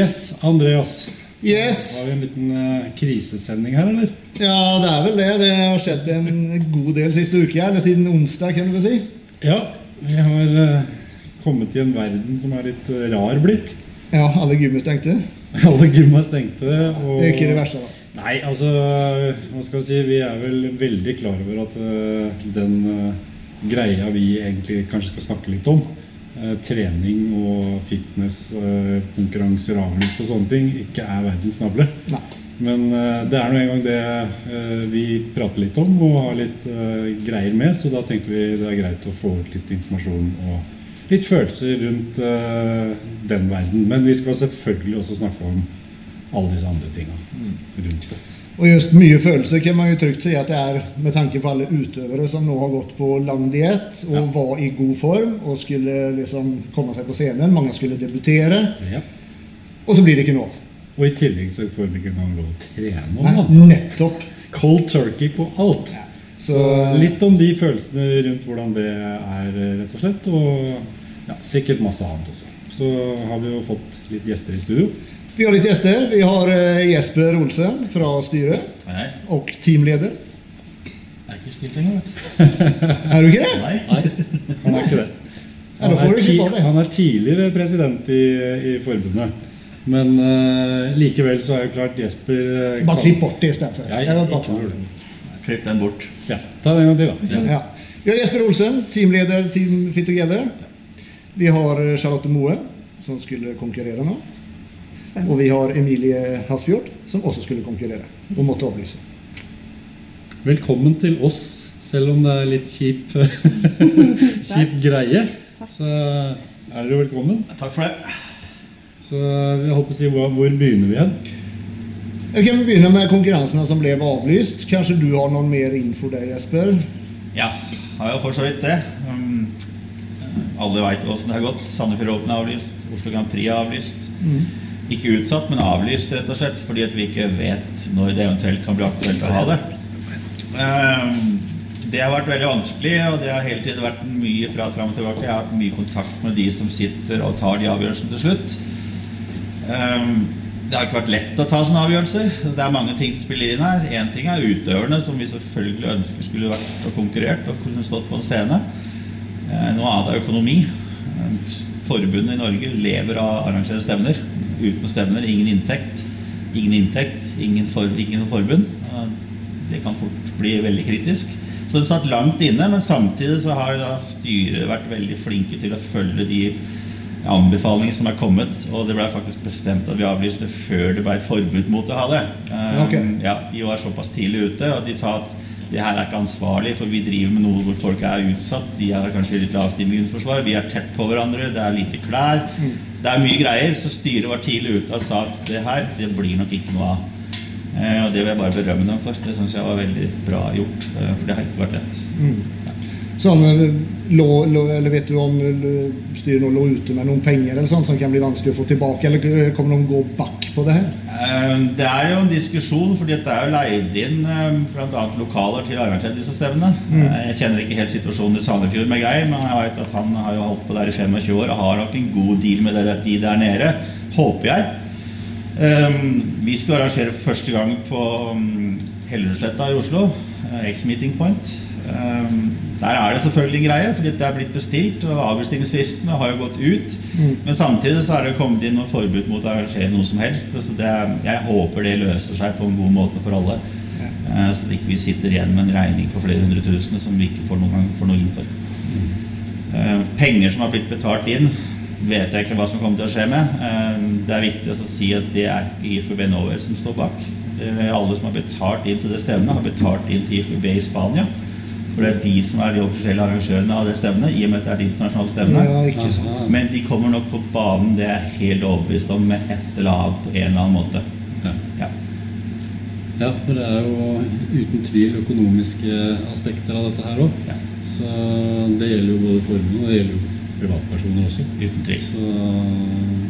Yes, Andreas. Yes. Har vi en liten uh, krisesending her, eller? Ja, det er vel det. Det har skjedd en god del siste uke, eller siden onsdag, kan du si. Ja, vi har uh, kommet i en verden som er litt uh, rar blitt. Ja, alle gym er stengte. Alle gym er stengte. Og... Det er ikke det verste, da. Nei, altså, hva skal vi si, vi er vel veldig klar over at den greia vi egentlig kanskje skal snakke litt om, trening og fitness, og konkurranser, avlyst og sånne ting, ikke er verdens navle. Men eh, det er nå en gang det eh, vi prater litt om og har litt eh, greier med, så da tenkte vi det er greit å få ut litt informasjon og litt følelser rundt eh, den verden. Men vi skal selvfølgelig også snakke om alle disse andre tinga rundt det. Og just mye følelser kan man jo trygt si at det er med tanke på alle utøvere som nå har gått på lang diett og Ja. var i god form og skulle liksom komme seg på scenen. Mange skulle debutere, Ja. og så blir det ikke noe av. Og i tillegg så får vi ikke engang lov å trene da. Nettopp. Cold turkey på alt. Så Så litt om de følelsene rundt hvordan det er, rett og slett. Og ja, sikkert masse annet også. Så har vi jo fått litt gjester i studio. Vi har litt gjester. Vi har eh, Jesper Olsen fra styret Nei, og teamleder. jeg er ikke stilt engang, vet du. Er du ikke det? Nei. Nei, han er ikke det. Han er, ti han er tidligere president i, i forbundet. Men uh, likevel så er jo klart Jesper uh, Bare klipp bort det istedenfor. Klipp den bort. Ja, ta det en gang til, da. Ja. Vi har Jesper Olsen, teamleder Team Fit Together. Vi har Charlotte Moe, som skulle konkurrere nå. Og vi har Emilie Hasfjord, som også skulle konkurrere og måtte avlyse. Velkommen til oss, selv om det er litt kjip, kjip greie. Så er dere velkommen. Takk for det. Så jeg håper å si, hvor, hvor begynner vi hen? Jeg kan begynne med konkurransene som ble avlyst. Kanskje du har noen mer info der, Jesper? Ja, har jo for så vidt det. Um, alle veit åssen det har gått. Sandefjord Open er avlyst. Oslo Grand Prix er avlyst. Ikke utsatt, men avlyst, rett og slett, fordi vi ikke vet når det eventuelt kan bli aktuelt å ha det. Um, det har vært veldig vanskelig, og det har hele tiden vært mye prat fram og tilbake. Jeg har hatt mye kontakt med de som sitter og tar de avgjørelsene til slutt. Um, det har ikke vært lett å ta sånne avgjørelser. Det er mange ting som spiller inn her. Én ting er utøverne, som vi selvfølgelig ønsker skulle vært og konkurrert og kunne stått på en scene. Eh, Noe annet er økonomi. Forbundet i Norge lever av å arrangere stevner. Uten stevner, ingen inntekt. Ingen inntekt, ingen, for, ingen forbund. Det kan fort bli veldig kritisk. Så det satt langt inne, men samtidig så har styret vært veldig flinke til å følge de anbefalingene som er kommet. Og det ble faktisk bestemt at vi avlyste før det ble et forbud mot å ha det. Um, okay. Ja, De var såpass tidlig ute, og de sa at det her er ikke ansvarlig, for vi driver med noe hvor folk er utsatt. De har kanskje litt lavt immunforsvar, vi er tett på hverandre, det er lite klær. Det er mye greier, så styret var tidlig ute og sa at det her, det blir nok ikke noe av. Eh, og det vil jeg bare berømme dem for. Det syns jeg var veldig bra gjort, eh, for det har ikke vært lett. Sånn, eh, lå, lå, eller vet du om styret nå lå ute med noen penger eller sånt som kan bli vanskelig å få tilbake, eller eh, kommer de gå bak på det her? Eh, Det er jo en diskusjon, fordi det er jo leid inn eh, bl.a. lokaler til arrangere disse stevnene. Mm. Jeg kjenner ikke helt situasjonen i Sandefjord med Geir, men jeg vet at han har jo holdt på der i 25 år og har nok en god deal med det, de der nede, håper jeg. Vi skulle arrangere første gang på um, Hellerudsletta i Oslo, X-Meeting Point. Eh, Der er det selvfølgelig en greie, fordi det er blitt bestilt, og avbestillingsfristene har jo gått ut. Men samtidig så er det kommet inn noe forbud mot å arrangere noe som helst. Så det, jeg håper det løser seg på en god måte for alle. Ja. Så at ikke vi sitter igjen med en regning på flere hundre tusen som vi ikke får noen gang får noe inn for. Mm. Penger som har blitt betalt inn, vet jeg ikke hva som kommer til å skje med. Eh, Det er viktig å si at det er ikke IFUB Nover som står bak. Eh, Alle som har betalt inn til det stevnet, har betalt inn til IFUB i Spania. For det er de som er de offisielle arrangørene av det stevnet, i og med at det er et internasjonalt stevne. Ja, ikke sant. Men de kommer nok på banen, det er jeg helt overbevist om, med et eller annet på en eller annen måte. Ja. Ja. ja, for det er jo uten tvil økonomiske aspekter av dette her òg. Ja. Så det gjelder jo både forbund og det gjelder jo privatpersoner også. Uten tvil. Så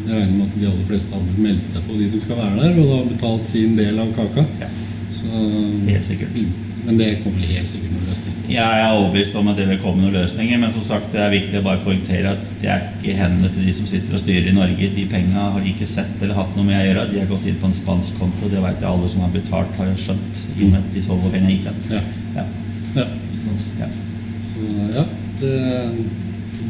jeg regner med at de aller fleste har meldt seg på, de som skal være der, og da har betalt sin del av kaka. Ja. Så Helt sikkert. Men det kommer helt sikkert noen løsninger? Ja, Jeg er overbevist om at det vil komme noen løsninger, men som sagt, det er viktig å bare poengtere at det er ikke hendene til de som sitter og styrer i Norge. De penga har de ikke sett eller hatt noe med å gjøre. De har gått inn på en spansk konto. Det vet jeg alle som har betalt, har skjønt. I og med at de så hvor penga gikk hen. Ja. Ja. ja. Ja. Så ja, det,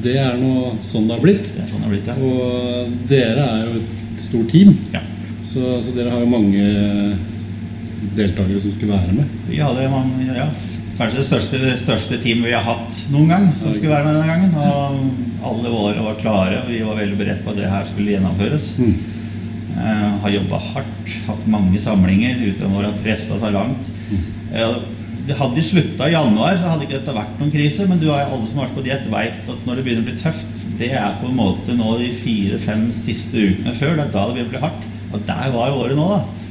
det er nå sånn det har blitt. Det sånn det har blitt, ja. Og dere er jo et stort team, ja. så, så dere har jo mange deltakere som skulle være med. Vi hadde man, ja, kanskje det største, største teamet vi har hatt noen gang, som skulle være med denne gangen. Og alle våre var klare, og vi var veldig beredt på at det her skulle gjennomføres. Mm. Uh, har jobba hardt, hatt mange samlinger. Utøverne våre har pressa seg langt. Mm. Uh, hadde vi slutta i januar, så hadde ikke dette vært noen krise. Men du har alle som har vært på diett, veit at når det begynner å bli tøft, det er på en måte nå de fire-fem siste ukene før. Det er da det begynner å bli hardt. Og der var året nå, da.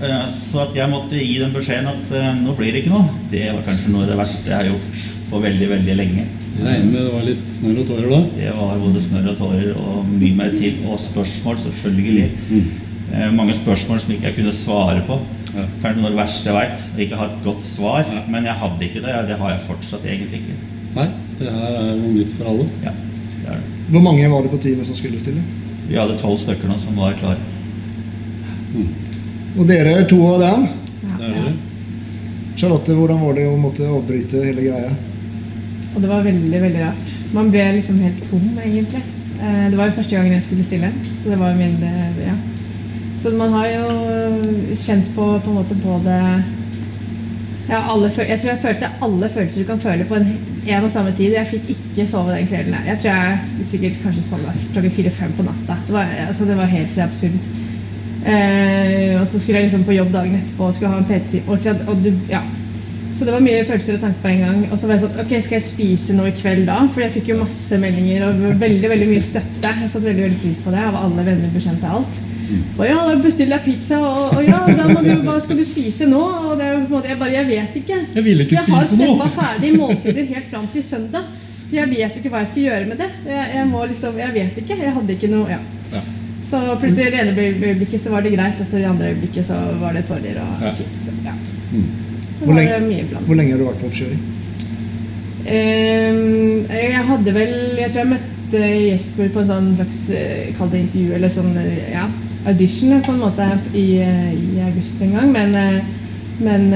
Eh, Så at jeg måtte gi den beskjeden at eh, nå blir det ikke noe, det var kanskje noe av det verste jeg har gjort på veldig, veldig lenge. Jeg regner med det var litt snørr og tårer da. Det var både snørr og tårer og mye mer til. Og spørsmål, selvfølgelig. Mm. Mange spørsmål som ikke jeg kunne svare på. Ja. Kanskje noe av det verste jeg veit. Ikke ha et godt svar. Ja. Men jeg hadde ikke det. Det har jeg fortsatt egentlig ikke. Nei, det her er noe nytt for alle. Ja, det er det. Hvor mange var det på teamet som skulle stille? Vi hadde tolv stykker nå som var klare. Og dere er to av dem. Det er dere. Charlotte, hvordan var det å måtte avbryte hele greia? Og det var veldig, veldig rart. Man ble liksom helt tom, egentlig. Eh, Det var jo første gangen jeg skulle stille, så det var min eh, Ja. Så man har jo kjent på, på en måte på det ja, alle, Jeg tror jeg følte alle følelser du kan føle på en, en og samme tid. Jeg fikk ikke sove den kvelden. Jeg tror jeg sikkert kanskje sov der klokken fire-fem på natta. Det var, altså, det var helt absurd. Eh, og så skulle jeg liksom på jobb dagen etterpå og skulle ha en PT-time. Og, du, ja. Så det var mye følelser og tanker på en gang. Og så var jeg sånn Ok, skal jeg spise noe i kveld da? For jeg fikk jo masse meldinger og veldig veldig mye støtte. Jeg satte veldig veldig pris på det av alle venner, bekjente, alt. Og ja, da bestiller jeg pizza, og, og ja, da må du, hva skal du spise nå? Og det er på en måte, jeg bare, jeg vet ikke. Jeg vil ikke Jeg har spise nå. steppa ferdig måltider helt fram til søndag. Jeg vet ikke hva jeg skal gjøre med det. Jeg, jeg må liksom, jeg vet ikke. Jeg hadde ikke noe, ja. Ja. Så plutselig i det ene øyeblikket så var det greit, og så i det andre øyeblikket så var det tårer og Ja. Så, ja. Mm. Hvor lenge, hvor lenge har du vært på oppkjøring? Um, jeg hadde vel Jeg tror jeg møtte Jesper på en sånn slags eh, Kall det intervju eller sånn eh, ja, audition på en måte i, eh, i august en gang. Men, men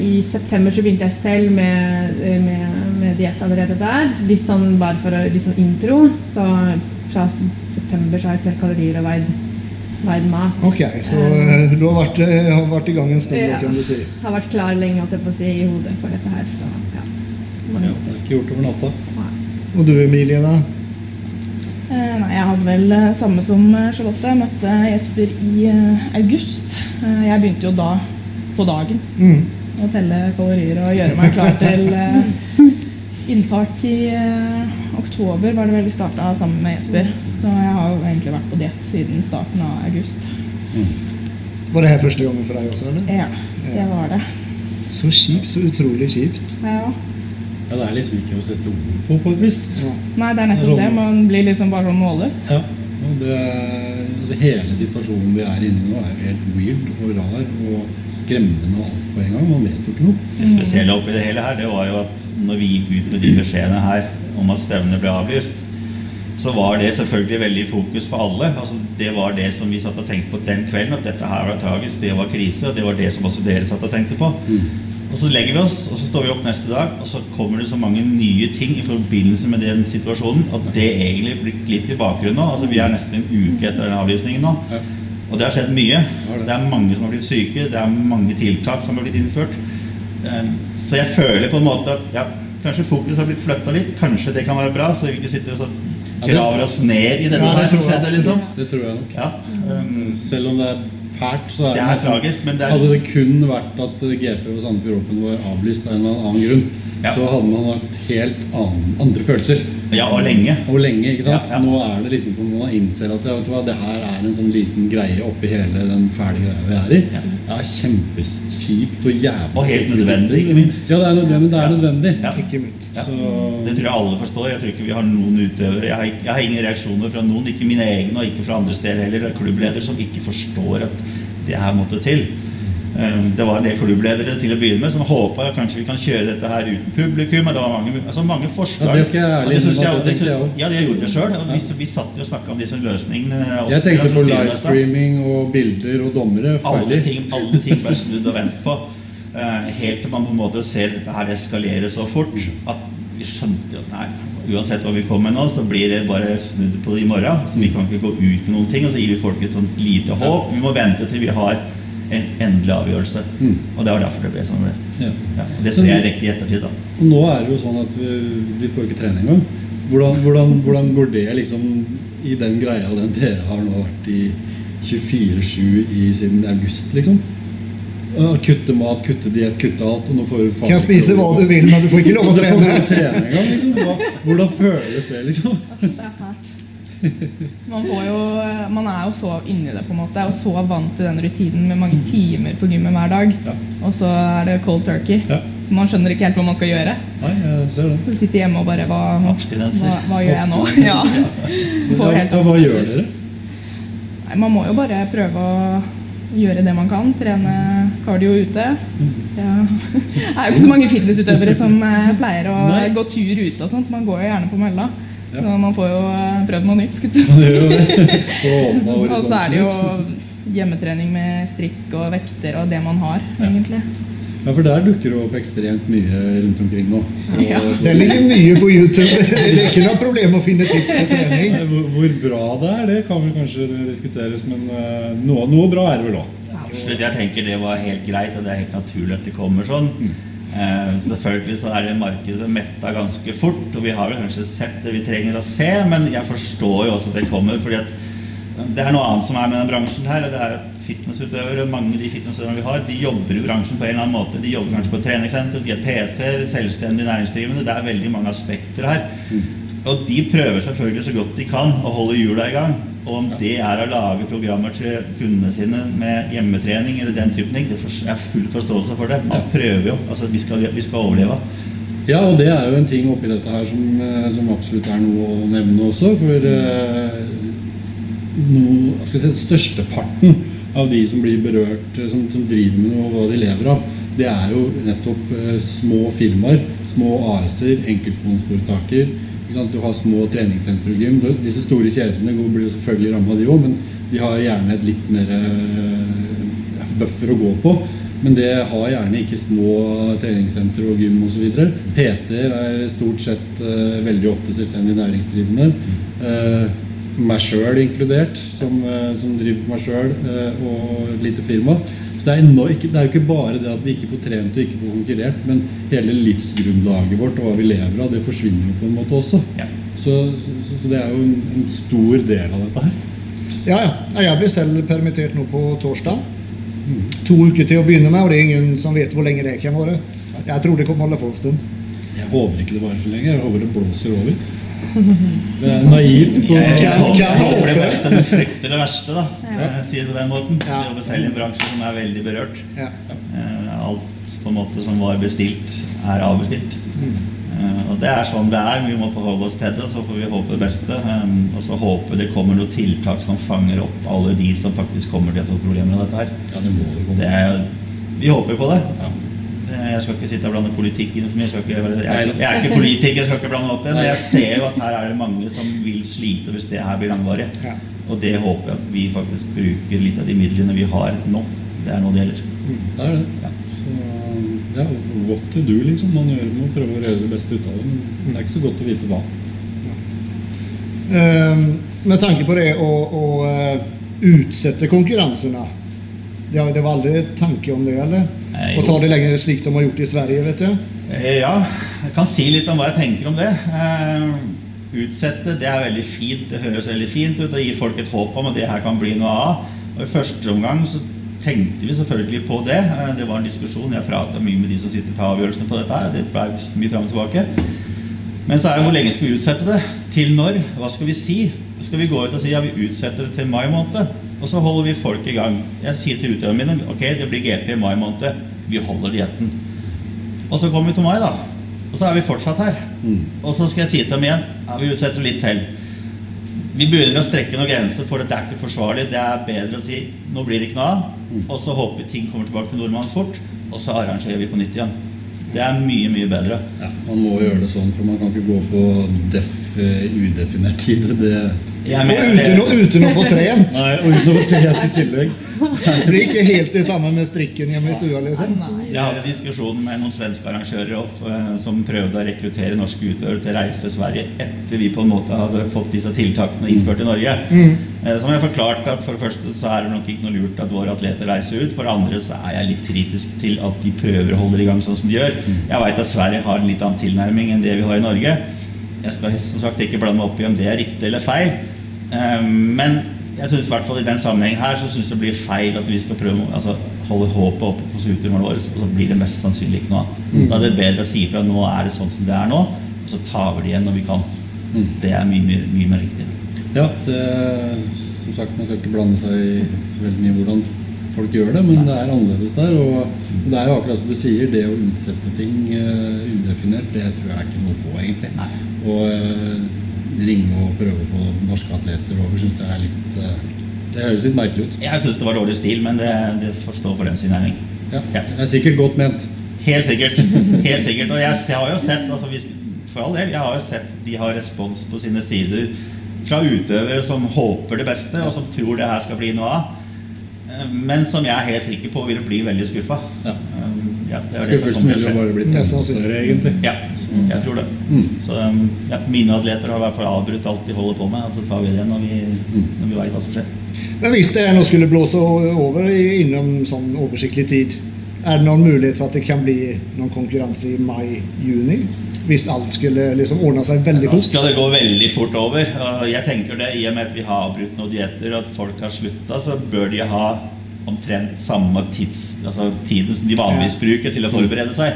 i september så begynte jeg selv med, med, med diett allerede der. Litt sånn bare for å litt sånn intro. Så fra september så har jeg telt kalorier og veid, veid mat. Ok, så eh, du har vært, eh, har vært i gang en stund, Ja. kan du si. har vært klar lenge alt jeg på å si, i hodet for dette her. Så ja. Var Ja, det er ikke gjort over natta. Nei. Og du Emilie, da? Eh, Nei, jeg hadde vel samme som Charlotte. Jeg møtte Jesper i eh, august. Eh, Jeg begynte jo da på dagen Mm. å telle kalorier og gjøre meg klar til inntak i eh, oktober, var det vel vi starta sammen med Jesper. Så jeg har jo egentlig vært på diett siden starten av august. Var det her første gangen for deg også, eller? Ja, det var det. Så kjipt, så utrolig kjipt. Ja. Ja, det er liksom ikke å sette ord på, på et vis. Ja. Nei, det er nettopp det. Man blir liksom bare sånn målløs. Ja. Og det, altså hele situasjonen vi er inne i nå, er jo helt weird og rar og skremmende og alt på en gang. Man vet jo ikke noe. Det spesielle oppi det hele her, det var jo at når vi gikk ut med de beskjedene her om at stevnet ble avlyst, så var det selvfølgelig veldig i fokus for alle. Altså, det var det som vi satt og tenkte på den kvelden, at dette her var tragisk, det var krise, og det var det som også dere satt og tenkte på. Og så legger vi oss, og så står vi opp neste dag, og så kommer det så mange nye ting i forbindelse med den situasjonen at det egentlig blir litt i bakgrunnen nå. Altså, vi er nesten en uke etter den avlysningen nå. Og det har skjedd mye. Det. Det er mange som har blitt syke, det er mange tiltak som har blitt innført. Eh, Så jeg føler på en måte at ja, kanskje fokus har blitt flytta litt. Kanskje det kan være bra, så vi ikke sitter og det- graver oss ned i dette Ja, det her som skjedde, liksom. Det tror jeg nok. Ja, um, Selv om det er fælt, så er det er liksom- tragisk, men det er Hadde det kun vært at GP og Sandefjord Open var avlyst av en eller annen grunn, Ja. så hadde man hatt helt annen, andre følelser. Ja, og lenge. Og lenge, ikke sant? Ja, ja. Nå er det liksom på man innser at vet du hva, det her er en sånn liten greie oppi hele den fæle greia vi er i. Ja. er kjempekjipt og jævlig. Og helt nødvendig, ikke minst. Ja, det er nødvendig. Det er nødvendig. Ja. Ikke minst. Ja. Så Det tror jeg alle forstår. Jeg tror ikke vi har noen utøvere. Jeg har, jeg har ingen reaksjoner fra noen, ikke mine egne og ikke fra andre steder heller. Det er Klubbleder som ikke forstår at det her måtte til. Eh, Det var en del klubbledere til å begynne med som håpa kanskje vi kan kjøre dette her uten publikum. men Det var mange, altså mange forslag. Ja, det skal jeg ærlig det innrømme at det jeg synes- Ja, jeg gjorde det sjøl. Vi, vi satt jo og snakka om disse løsningene. Også, Jeg tenkte på livestreaming og bilder og dommere. Alle ting, alle ting ble snudd og vendt på. eh, helt til man på en måte ser dette her eskalere så fort at vi skjønte at nei, uansett hva vi kommer med nå, så blir det bare snudd på det i morgen. Så vi kan ikke gå ut med noen ting, og så gir vi folk et sånt lite håp. Vi må vente til vi har en endelig avgjørelse. Mm. Og det var derfor det ble som det ble. Ja. Ja, og det ser jeg riktig i ettertid, da. Og nå er det jo sånn at vi, vi får ikke trene engang. Hvordan, hvordan, hvordan går det liksom i den greia den dere har nå vært i 24-7 i siden august, liksom? Kutte mat, kutte diett, kutte alt. Og nå får du Kan spise hva du vil, men du får ikke lov å trene. trene engang, liksom. Hvordan føles det, liksom? Det er fælt. Man, får jo, man er jo så inni det, på en måte, og så vant til den rutinen med mange timer på gymmet hver dag. Ja. Og så er det cold turkey. Ja. Så man skjønner ikke helt hva man skal gjøre. Nei, jeg ser det. Så sitter hjemme og bare Hva, hva, hva gjør jeg nå? Ja. Så, ja, hva gjør dere? Nei, man må jo bare prøve å gjøre det man kan. Trene cardio ute. Ja. Det er jo ikke så mange fitnessutøvere som eh, pleier å Nei. gå tur ute og sånt. Man går jo gjerne på mølla. Ja. Så man får jo eh, prøvd noe nytt. Skulle jeg si. Og så er det jo hjemmetrening med strikk og vekter og det man har, Ja. egentlig. Ja, for der dukker det opp ekstremt mye rundt omkring nå. Og, Ja. Det ligger mye på YouTube. Det er ikke noe problem å finne tips til trening. Hvor, bra det er, det kan vel kanskje diskuteres, men eh, noe, noe bra er det vel òg. Absolutt, jeg tenker det var helt greit, og det er helt naturlig at det kommer sånn. Mm. Eh, selvfølgelig så er det markedet metta ganske fort, og vi har vel kanskje sett det vi trenger å se, men jeg forstår jo også at det kommer, fordi at det er noe annet som er med den bransjen her, det er at fitnessutøvere, mange av de fitnessutøverne vi har, de jobber i bransjen på en eller annen måte. De jobber kanskje på treningssenter, de er PT-er, selvstendig næringsdrivende, det er veldig mange aspekter her. Og de prøver selvfølgelig så godt de kan å holde hjula i gang. Og om det er å lage programmer til kundene sine med hjemmetrening eller den typen ting, det er full forståelse for det. Man prøver jo. Altså, vi skal, vi skal overleve. Ja, og det er jo en ting oppi dette her som, eh, som absolutt er noe å nevne også. For eh, no, si, størsteparten av de som blir berørt, eh, som, som driver med noe, hva de lever av, det er jo nettopp eh, små firmaer, små AS-er, enkeltmannsforetaker. Du har små treningssentre og gym. Disse store kjedene blir jo selvfølgelig ramma, de òg, men de har gjerne et litt mer eh, buffer å gå på. Men det har gjerne ikke små treningssentre og gym osv. PT-er er stort sett uh, veldig ofte selvstendig næringsdrivende. Uh, meg sjøl inkludert, som, uh, som driver meg sjøl og et lite firma. Det er, enormt, ikke, det er jo ikke bare det at vi ikke får trent og ikke får konkurrert, men hele livsgrunnlaget vårt og hva vi lever av, det forsvinner jo på en måte også. Ja. Så, så, så det er jo en, en stor del av dette her. Ja, ja. Jeg blir selv permittert nå på torsdag. To uker til å begynne med, og det er ingen som vet hvor lenge det kan være. Jeg tror det kommer holde på en stund. Jeg håper ikke det varer så lenge. Jeg håper det blåser over. Det er naivt. På Jeg, jeg, Kan- håper- jeg håper det beste, men frykter det verste, da. Ja. Jeg sier det på den måten. Ja. Jeg jobber selv i en bransje som er veldig berørt. Ja. Eh, Alt på en måte som var bestilt, er avbestilt. Mm. Eh, Og det er sånn det er. Vi må forholde oss til det, så får vi håpe det beste. Um, Og så håper det kommer noen tiltak som fanger opp alle de som faktisk kommer til å få problemer med dette her. Ja, det må det komme. Det er, vi håper på det. Ja. Eh, Jeg skal ikke sitte og blande politikk inn for mye. Jeg, ikke, jeg, jeg er ikke politiker, jeg skal ikke blande opp det. Men jeg ser jo at her er det mange som vil slite hvis det her blir langvarig. Og det håper jeg at vi faktisk bruker litt av de midlene vi har nå. Det er nå det gjelder. Det er det. Ja. Så what to do, liksom. Man gjør, må prøve å gjøre det beste ut av det. Men det er ikke så godt å vite hva. Ehm, med tanke på det å, å eh, utsette konkurransene Det, det var aldri tanke om det, eller? Eh, tar det lenger slik de har gjort i Sverige, vet du? Eh, Ja, jeg kan si litt om hva jeg tenker om det. Eh, Utsette, det er veldig fint. Det høres veldig fint ut. Det gir folk et håp om at det her kan bli noe av. Og I første omgang så tenkte vi selvfølgelig på det. Det var en diskusjon. Jeg prata mye med de som sitter og tar avgjørelsene på dette. her. Det ble mye fram og tilbake. Men så er det hvor lenge skal vi utsette det? Til når? Hva skal vi si? Skal vi gå ut og si ja, vi utsetter det til mai måned? Og så holder vi folk i gang. Jeg sier til utøverne mine ok, det blir GP i mai måned. Vi holder dietten. Og så kommer vi til mai, da. Og så er vi fortsatt her. Mm. Og så skal jeg si til dem igjen ja, vi utsetter litt til. vi begynner å strekke noen grenser for det er ikke forsvarlig. Det er bedre å si nå blir det ikke noe av, og så håper vi ting kommer tilbake til nordmann fort, og så arrangerer vi på nytt igjen. Det er mye, mye bedre. Ja, man må gjøre det sånn, for man kan ikke gå på def udefinert tid. Det, Og mener uten, å, uten å få trent. nei, og uten å få trent i tillegg. Det er ikke helt det samme med strikken hjemme i stua, liksom. Jeg hadde diskusjon med noen svenske arrangører opp, eh, som prøvde å rekruttere norske utøvere til å reise til Sverige etter vi på en måte hadde fått disse tiltakene innført i Norge. Mm. Eh, Som jeg forklarte at For det første så er det nok ikke noe lurt at våre atleter reiser ut. For det andre så er jeg litt kritisk til at de prøver å holde i gang sånn som de gjør. Jeg veit at Sverige har en litt annen tilnærming enn det vi har i Norge. Jeg skal som sagt ikke blande meg opp i om det er riktig eller feil. Eh, Men jeg synes i hvert fall i den sammenhengen her så syns det blir feil at vi skal prøve å altså, holde håpet oppe på utøverne våre, og så blir det mest sannsynlig ikke noe av. Da er det bedre å si ifra nå er det sånn som det er nå, og så tar vi det igjen når vi kan. Mm. Det er mye, mye, mye mer riktig. Ja, det, som sagt, man skal ikke blande seg i så veldig mye hvordan folk gjør det, men det er annerledes der. Og det er jo akkurat som du sier, det å utsette ting uh, udefinert, det tror jeg ikke noe på, egentlig. Nei. Og eh, ringe og prøve å få norske atleter over syns jeg er litt eh, Det høres litt merkelig ut. Jeg syns det var dårlig stil, men det, det får stå for dem sin regning. Ja, Ja. Det er sikkert godt ment. Helt sikkert. Helt sikkert. Og jeg har jo sett altså For all del, jeg har jo sett de har respons på sine sider fra utøvere som håper det beste, og som tror det her skal bli noe av. Eh, Men som jeg er helt sikker på vil bli veldig skuffa. Ja. Ja, det det som Skuffelsen ville bare blitt enda større, egentlig. Ja, jeg tror det. Mm. Så um, ja, mine atleter har i hvert fall avbrutt alt de holder på med. Og så tar vi det når vi, når vi veit hva som skjer. Men hvis det nå skulle blåse over i- inom sånn oversiktlig tid, er det noen mulighet for at det kan bli noen konkurranse i mai-juni? Hvis alt skulle liksom ordne seg veldig fort? Da skal det gå veldig fort over. Jeg tenker det, I og med at vi har avbrutt noen dietter, og at folk har slutta, så bør de ha omtrent samme tids, altså tiden som de vanligvis bruker til å forberede seg.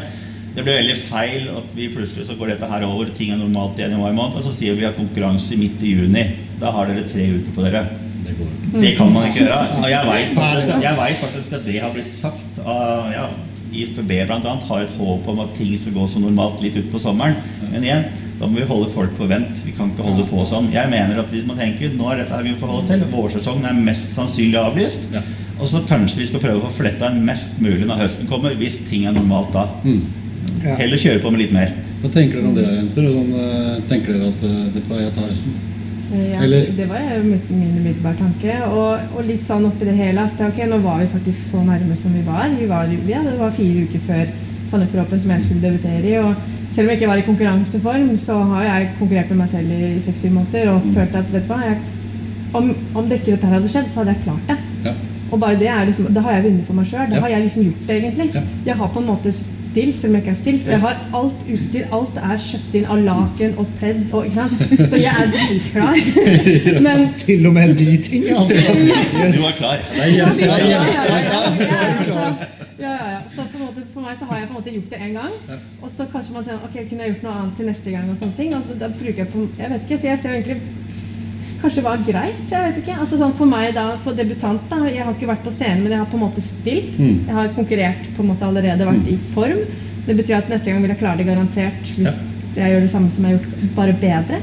Det blir veldig feil at vi plutselig så går dette her over, ting er normalt igjen i mai måned, og så sier vi har konkurranse midt i juni. Da har dere tre uker på dere. Det. Det kan man ikke gjøre. Og jeg vet faktisk, faktisk at det har blitt sagt av ja, IFB bl.a. har et håp om at ting skal gå som normalt litt utpå sommeren. Men igjen, da må vi holde folk på vent. Vi kan ikke holde på sånn. Jeg mener at vi må tenke nå er dette her vi må forholde oss til. Vårsesongen er mest sannsynlig avlyst. Ja. Og så kanskje vi skal prøve å få fletta mest mulig når høsten kommer, hvis ting er normalt da. Mm. Ja. Heller kjøre på med litt mer. Hva tenker dere om det, jenter? Sånn, eh, tenker dere at eh, vet du hva, jeg tar høsten? Ja, Eller- Det var jo min umiddelbare tanke. Og, og litt sånn oppi det hele at ok, nå var vi faktisk så nærme som vi var. Vi var, ja, det var fire uker før Sandefjord Open som jeg skulle debutere i. og selv om jeg ikke var i konkurranseform, så har jeg konkurrert med meg selv i seks-syv måneder og følt at vet du hva, jeg, om, om det ikke dette hadde skjedd, så hadde jeg klart det. Ja. Og bare det er liksom, Da har jeg vunnet for meg sjøl. Da Ja. har jeg liksom gjort det, egentlig. Ja. Jeg har på en måte stilt, selv om jeg ikke har stilt. Jeg har alt utstyr. Alt er kjøpt inn av laken og pledd og ikke sant. Så jeg er dritklar. Men Til og med de tingene, altså. Yes. Du var klar. Det er ja, er ja, ja, ja, ja, Ja, ja, ja, så, på en måte, for meg så har jeg på en måte gjort det én gang. Og så kanskje man tenker ok, kunne jeg gjort noe annet til neste gang. og sånne ting. Og da, da bruker jeg på Jeg vet ikke, så jeg ser egentlig Kanskje var greit, jeg vet ikke. Altså sånn For meg da, for debutant da, Jeg har ikke vært på scenen, men jeg har på en måte stilt. Mm. Jeg har konkurrert på en måte allerede, vært i form. Det betyr at neste gang vil jeg klare det garantert hvis jeg gjør det samme som jeg har gjort, bare bedre.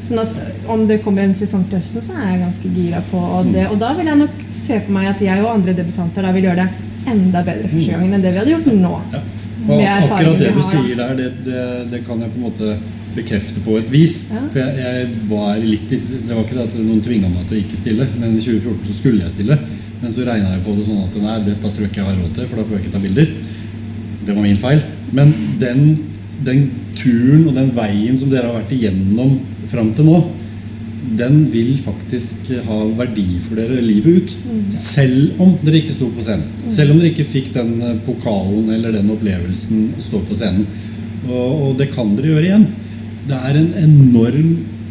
Sånn at om det kommer en sesong til høsten, så er jeg ganske gira på det. Og da vil jeg nok se for meg at jeg og andre debutanter da vil gjøre det enda bedre første gangen enn det vi hadde gjort nå. Ja. Og akkurat det du sier der, det, det, det kan jeg på en måte bekrefte på et vis. Ja. For jeg, jeg var litt i, Det var ikke det at noen tvinga meg til å ikke stille, men i 2014 så skulle jeg stille. Men så regna jeg på det sånn at nei, dette tror jeg ikke jeg har råd til, for da får jeg ikke ta bilder. Det var min feil. Men den, den turen og den veien som dere har vært igjennom fram til nå, den vil faktisk ha verdi for dere livet ut. Selv om dere ikke sto på scenen. Selv om dere ikke fikk den eh, pokalen eller den opplevelsen å stå på scenen. Og, og det kan dere gjøre igjen. Det er en enorm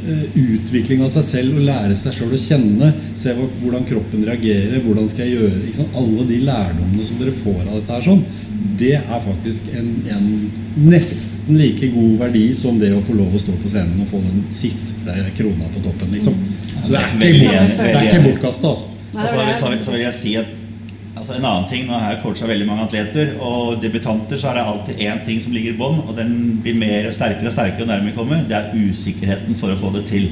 eh, utvikling av seg selv å lære seg sjøl å kjenne. Se hvordan kroppen reagerer, hvordan skal jeg gjøre ikke sant? Alle de lærdommene som dere får av dette her sånn, det er faktisk en, en nesten like god verdi som det å få lov å stå på scenen og få den siste krona på toppen, liksom. Så det er ikke, det er ikke bortkasta, altså. Og så vil jeg si at Altså En annen ting, nå har jeg coacha veldig mange atleter, og debutanter så er det alltid én ting som ligger i bånn, og den blir mer og sterkere og sterkere nærmere vi kommer. Det er usikkerheten for å få det til.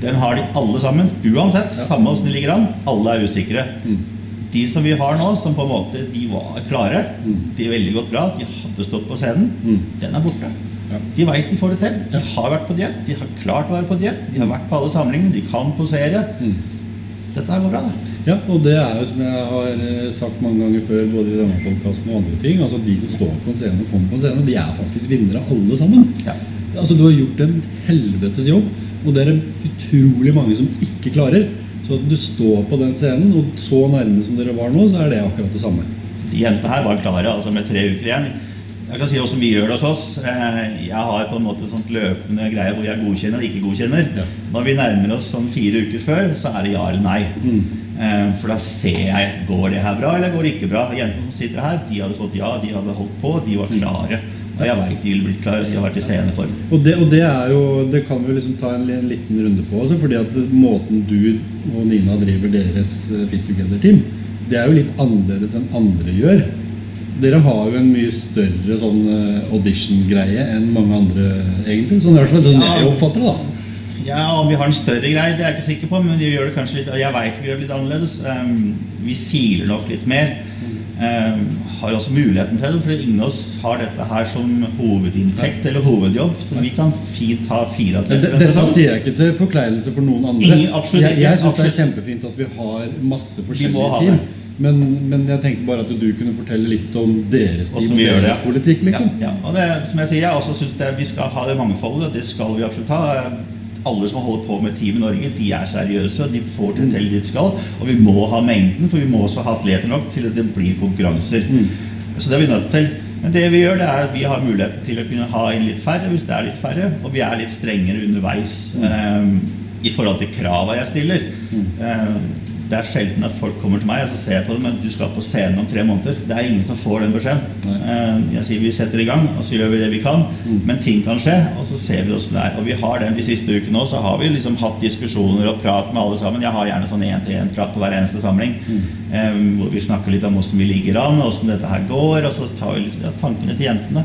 Den har de alle sammen, uansett. Samme åssen de ligger an. Alle er usikre. De som vi har nå, som på en måte de var klare, de er veldig godt bra, de hadde stått på scenen, den er borte. Ja. De veit de får det til. De har vært på diett, de har klart å være på diett, de har vært på alle samlingene, de kan posere. Dette her går bra, det. Ja, og det er jo som jeg har eh, sagt mange ganger før, både i denne podkasten og andre ting, altså de som står på en scene og kommer på en scene, de er faktisk vinnere alle sammen. Ja. Altså Du har gjort en helvetes jobb, og det er det utrolig mange som ikke klarer. Så at du står på den scenen, og så nærme som dere var nå, så er det akkurat det samme. De jentene her var klare altså med tre uker igjen. Jeg kan si hvordan vi gjør det hos oss. Eh, Jeg har på en måte en sånt løpende greie hvor jeg godkjenner og ikke godkjenner. Ja. Når vi nærmer oss sånn fire uker før, så er det ja eller nei. Mm. Eh, For da ser jeg går det her bra eller går det ikke bra. Jentene som sitter her, de hadde fått ja, de hadde holdt på, de var klare. Og jeg veit de ville blitt klare, de har vært i sceneform. Og det, og det jo Det kan vi liksom ta en, liten runde på. Altså, fordi at måten du og Nina driver deres eh, Fit Together-team, det er jo litt annerledes enn andre gjør. Dere har jo en mye større sånn eh, audition-greie enn mange andre, egentlig. Sånn i hvert fall den Ja. jeg oppfatter det, da. Ja, om vi har en større greie, det er jeg ikke sikker på, men vi gjør det kanskje litt, jeg vet vi gjør det litt annerledes. Um, vi siler nok litt mer. Um, har også muligheten til det, for ingen av oss har dette her som hovedinntekt eller hovedjobb, så vi kan fint ha fire av dette sier jeg ikke til forkleinelse for noen andre. Ingen- absolutt jeg jeg syns det er kjempefint at vi har masse forskjellige team. Men, men jeg tenkte bare at du kunne fortelle litt om deres team og deres det, deres politikk. liksom. Ja, ja. Og det, som jeg sier, jeg også synes det, vi skal ha det mangfoldet, det skal vi absolutt ha. Alle som holder på med Team i Norge, de er seriøse, de får det til dit de skal. Og vi må ha mengden, for vi må også ha atleter nok til at det blir konkurranser. Mm. Så det er vi nødt til. Men det vi gjør, det er at vi har mulighet til å kunne ha inn litt færre hvis det er litt færre, og vi er litt strengere underveis eh, i forhold til krava jeg stiller. Eh, det er sjelden at folk kommer til meg og så ser jeg på det, men du skal på scenen om tre måneder. Det er ingen som får den beskjeden. Eh, jeg sier vi setter i gang, og så gjør vi det vi kan. Men ting kan skje, og så ser vi åssen det er. Og vi har den de siste ukene òg, så har vi liksom hatt diskusjoner og prat med alle sammen. Jeg har gjerne sånn én-til-én-prat på hver eneste samling. eh, hvor vi snakker litt om åssen vi ligger an, åssen dette her går. Og så tar vi liksom, ja, tankene til jentene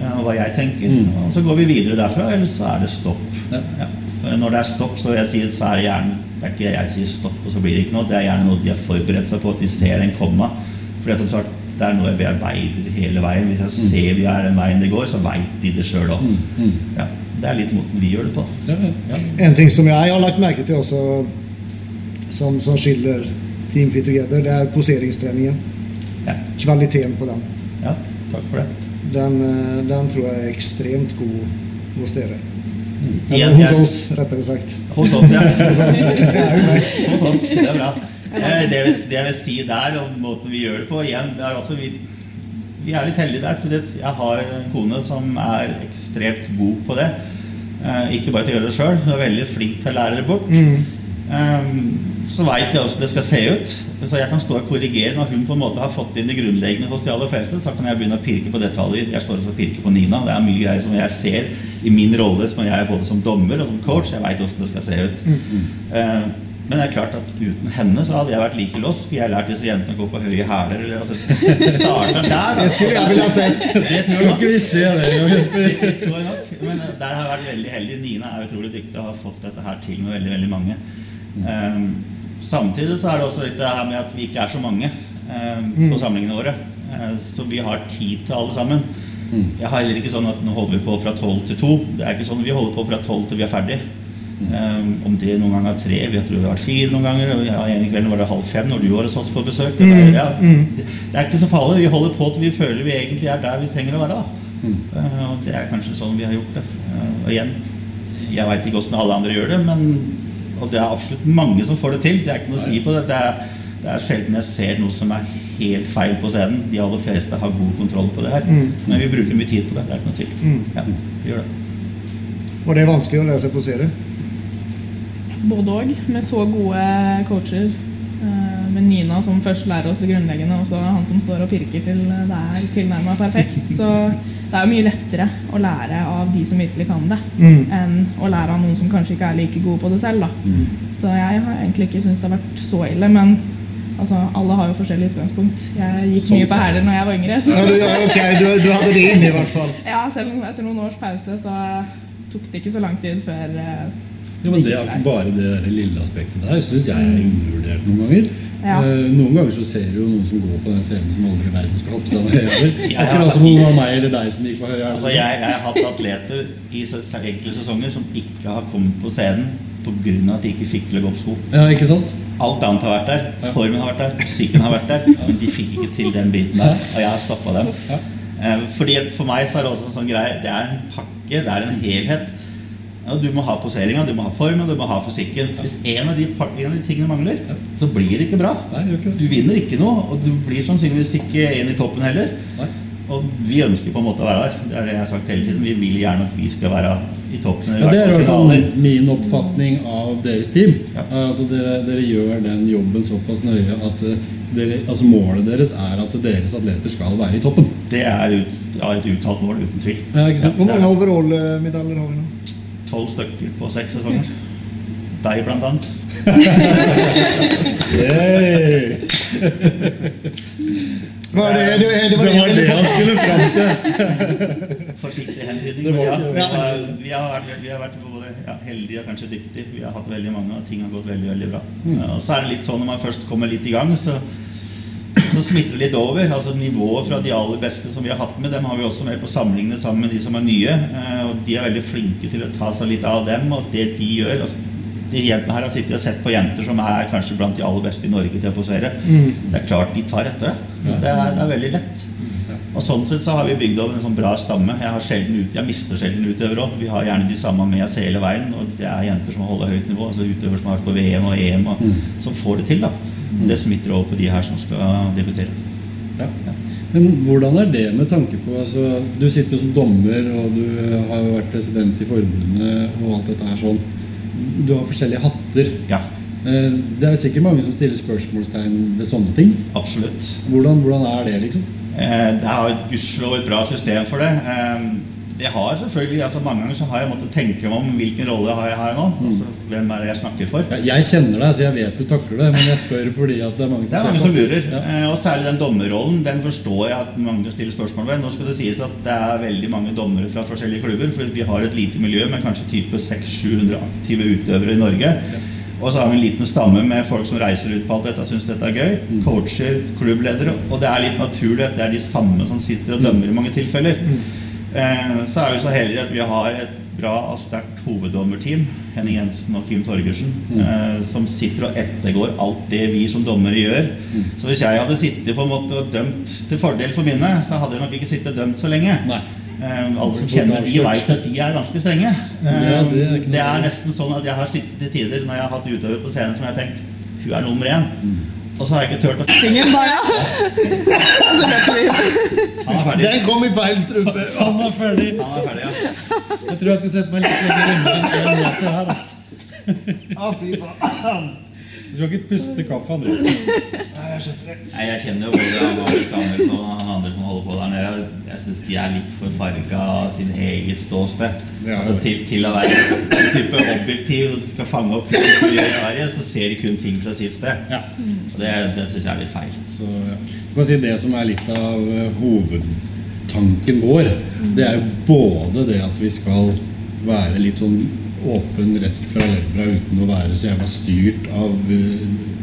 eh, og hva jeg tenker. Mm. Og så går vi videre derfra, eller så er det stopp. Ja. Ja. Når det er stopp, så vil jeg si, så er det gjerne Det er ikke jeg sier stopp, og så blir det ikke noe. Det er gjerne noe de har forberedt seg på, at de ser den komme. For det er som sagt, det er noe jeg bearbeider hele veien. Hvis jeg ser vi er den veien det går, så veit de det sjøl òg. Mm, mm. Ja, det er litt måten vi gjør det på. Ja, ja. Ja. En ting som jeg har lagt merke til også, som, som skiller Team Fit Together, det er poseringstreningen. Ja. Kvaliteten på den. ja, takk for det. Den, eh, den tror jeg er ekstremt god hos dere. Eller hos oss, rettere sagt. Hos oss, ja. Hos oss, det er bra. Eh, Det jeg, vil, vil si der, om måten vi gjør det på igjen, det er altså vi, vi er litt heldige der, fordi jeg har en kone som er ekstremt god på det. Eh, ikke bare til å gjøre det sjøl, hun er veldig flink til å lære det bort. Mm. Um, så veit jeg hvordan det skal se ut. Så jeg kan stå og korrigere når hun på en måte har fått inn det grunnleggende hos de aller fleste. Så kan jeg begynne å pirke på detaljer. Jeg står også og pirker på Nina. Det er mye greier som jeg ser i min rolle som jeg er både som dommer og som coach. Jeg veit hvordan det skal se ut. Uh, men det er klart at uten henne så hadde jeg vært like lost. Skulle jeg lært disse jentene å gå på høye hæler? eller, Altså, starta der. Det skulle jeg ville ha sett. Det tror jeg nok. det? Det tror jeg nok. Men eh, der har jeg vært veldig heldig. Nina er utrolig dyktig og har fått dette her til med veldig, veldig mange. Um, samtidig så er det også litt det her med at vi ikke er så mange um, på samlingene våre. Uh, så vi har tid til alle sammen. Jeg har heller ikke sånn at nå holder vi på fra tolv til to. Det er ikke sånn, Vi holder på fra tolv til vi er ferdig. Um, om det noen ganger er tre, vi tror vi har vært fire noen ganger. Og ja, en kveld var det halv fem når du var hos oss på besøk. Det, var, ja, det, det er ikke så farlig. Vi holder på til vi føler vi egentlig er der vi trenger å være. da. Uh, og det er kanskje sånn vi har gjort det. Uh, og igjen, jeg veit ikke åssen alle andre gjør det, men og det er absolutt mange som får det til. Det er ikke noe å si på det. Det er, det er sjelden jeg ser noe som er helt feil på scenen. De aller fleste har god kontroll på det her. Mm. Men vi bruker mye tid på det. Det er ikke noe tvil. Mm. Ja, vi gjør det. Og det vanskelig å lære seg posere. Både òg, med så gode coacher. Eh, Med Nina som først lærer oss det grunnleggende, og så han som står og pirker til det er tilnærma perfekt. Så det er jo mye lettere å lære av de som virkelig kan det, Mm. enn å lære av noen som kanskje ikke er like gode på det selv. da. Så jeg har egentlig ikke syntes det har vært så ille, men Altså, alle har jo forskjellig utgangspunkt. Jeg gikk Sånt. mye på hæler når jeg var yngre. Så Ja, du, ja, ok, du, du hadde det inne i hvert fall. ja, selv om etter noen års pause så tok det ikke så lang tid før eh, Ja, men Det er ikke bare det der lille aspektet der. syns jeg er undervurdert noen ganger. Ja. Eh, noen ganger så ser du jo noen som går på den scenen som aldri i verden skal hoppe seg ned heller. Akkurat som om det var meg eller deg som gikk på høy. Altså, jeg, jeg har hatt atleter i enkelte sesonger som ikke har kommet på scenen pga. at de ikke fikk til å gå på sko. Ja, ikke sant? Alt annet har vært der. Formen har vært der, musikken har vært der. Men de fikk ikke til den biten der, og jeg har stoppa dem. Ja. Eh, Fordi For meg så er det også en sånn greie Det er en pakke, det er en helhet. Ja, du må ha poseringa, du må ha formen, du må ha fysikken. Hvis en av de, en av de tingene mangler, Ja. så blir det ikke bra. Nei, ikke Du vinner ikke noe, og du blir sannsynligvis ikke en i toppen heller. Nei. Og vi ønsker på en måte å være der. Det er det jeg har sagt hele tiden. Vi vil gjerne at vi skal være i toppen. Ja, det er i hvert fall min oppfatning av deres team. Ja. At dere, dere gjør den jobben såpass nøye at eh, dere, altså målet deres er at deres atleter skal være i toppen. Det er ut, ja, et uttalt mål, uten tvil. Ja, ikke sant? Hvor mange overall-medaljer har vi nå? Tolv stykker på seks sesonger. Deg, blant annet. Yay! Var det, det, det, Det var det han skulle fram til. Forsiktig hentydning. Det ja, vi, har, vi, har vært, vi har vært både ja, heldige og kanskje dyktige. Vi har hatt veldig mange, og ting har gått veldig veldig bra. Mm. Og så er det litt sånn når man først kommer litt i gang, så, så smitter det litt over. altså Nivået fra de aller beste som vi har hatt med, dem har vi også med på samlingene sammen med de som er nye. eh, Og de er veldig flinke til å ta seg litt av dem, og det de gjør altså, De jentene her har sittet og sett på jenter som er kanskje blant de aller beste i Norge til å posere. Mm. Det er klart de tar etter det. Det er, det er veldig lett. Og sånn sett så har vi bygd opp en sånn bra stamme. Jeg, har sjelden ut, jeg mister sjelden utøvere òg. Vi har gjerne de samme med oss hele veien. Og det er jenter som holder høyt nivå. Altså utøvere som har vært på VM og EM, og Mm. som får det til. da. Det smitter over på de her som skal debutere. Ja. Men hvordan er det med tanke på altså, Du sitter jo som dommer, og du har jo vært president i forbundet og alt dette her sånn. Du har forskjellige hatter. Ja, Eh, Det er sikkert mange som stiller spørsmålstegn ved sånne ting. absolutt. Hvordan, hvordan er det, liksom? Eh, det er et gudskjelov et bra system for det. Det har selvfølgelig, altså Mange ganger så har jeg måttet tenke om hvilken rolle har jeg her nå. Mm. Altså, hvem er det jeg snakker for? Ja, Jeg kjenner deg, så jeg vet du takler det, men jeg spør fordi at det er mange som Det er mange som lurer. Ja. Eh, Og særlig den dommerrollen. Den forstår jeg at mange stiller spørsmål ved. Nå skal det sies at det er veldig mange dommere fra forskjellige klubber. For vi har et lite miljø med kanskje type 600-700 aktive utøvere i Norge. Og så har vi en liten stamme med folk som reiser ut på alt dette og syns dette er gøy. Mm. Coacher, klubbledere. Og det er litt naturlig at det er de samme som sitter og dømmer i mange tilfeller. Eh, Så er vi så heldige at vi har et bra og sterkt hoveddommerteam, Henning Jensen og Kim Torgersen, Mm. eh, som sitter og ettergår alt det vi som dommere gjør. Mm. Så hvis jeg hadde sittet på en måte og dømt til fordel for mine, så hadde jeg nok ikke sittet dømt så lenge. Nei. Eh, alle som kjenner de, veit at de er ganske strenge. Eh, Ja, det er det er nesten sånn at jeg har sittet til tider når jeg har hatt utøvere på scenen som jeg har tenkt hun er nummer én. Mm. Og så har jeg ikke turt å si Ingen bare, Så løper vi ut. han er ferdig. Den kom i feil strupe! Han er ferdig. Han er ferdig, ja. Jeg tror jeg skal sette meg litt lenger unna enn en meter her. Altså. Å, fy faen. Du skal ikke puste kaffe, Andreas. Nei, jeg skjønner det. Nei, Jeg kjenner jo både han Alex Danielsson og han andre som holder på der nede. Jeg syns de er litt for farga av sin eget ståsted. Ja, altså, til, til å være en type objektiv og skal fange opp folk som gjør i Sverige, så ser de kun ting fra sitt sted. Ja. Og det, det syns jeg er litt feil. Så ja. Du kan si Det som er litt av eh, hovedtanken vår, det er jo både det at vi skal være litt sånn åpen rett fra levra uten å være så jævla styrt av uh,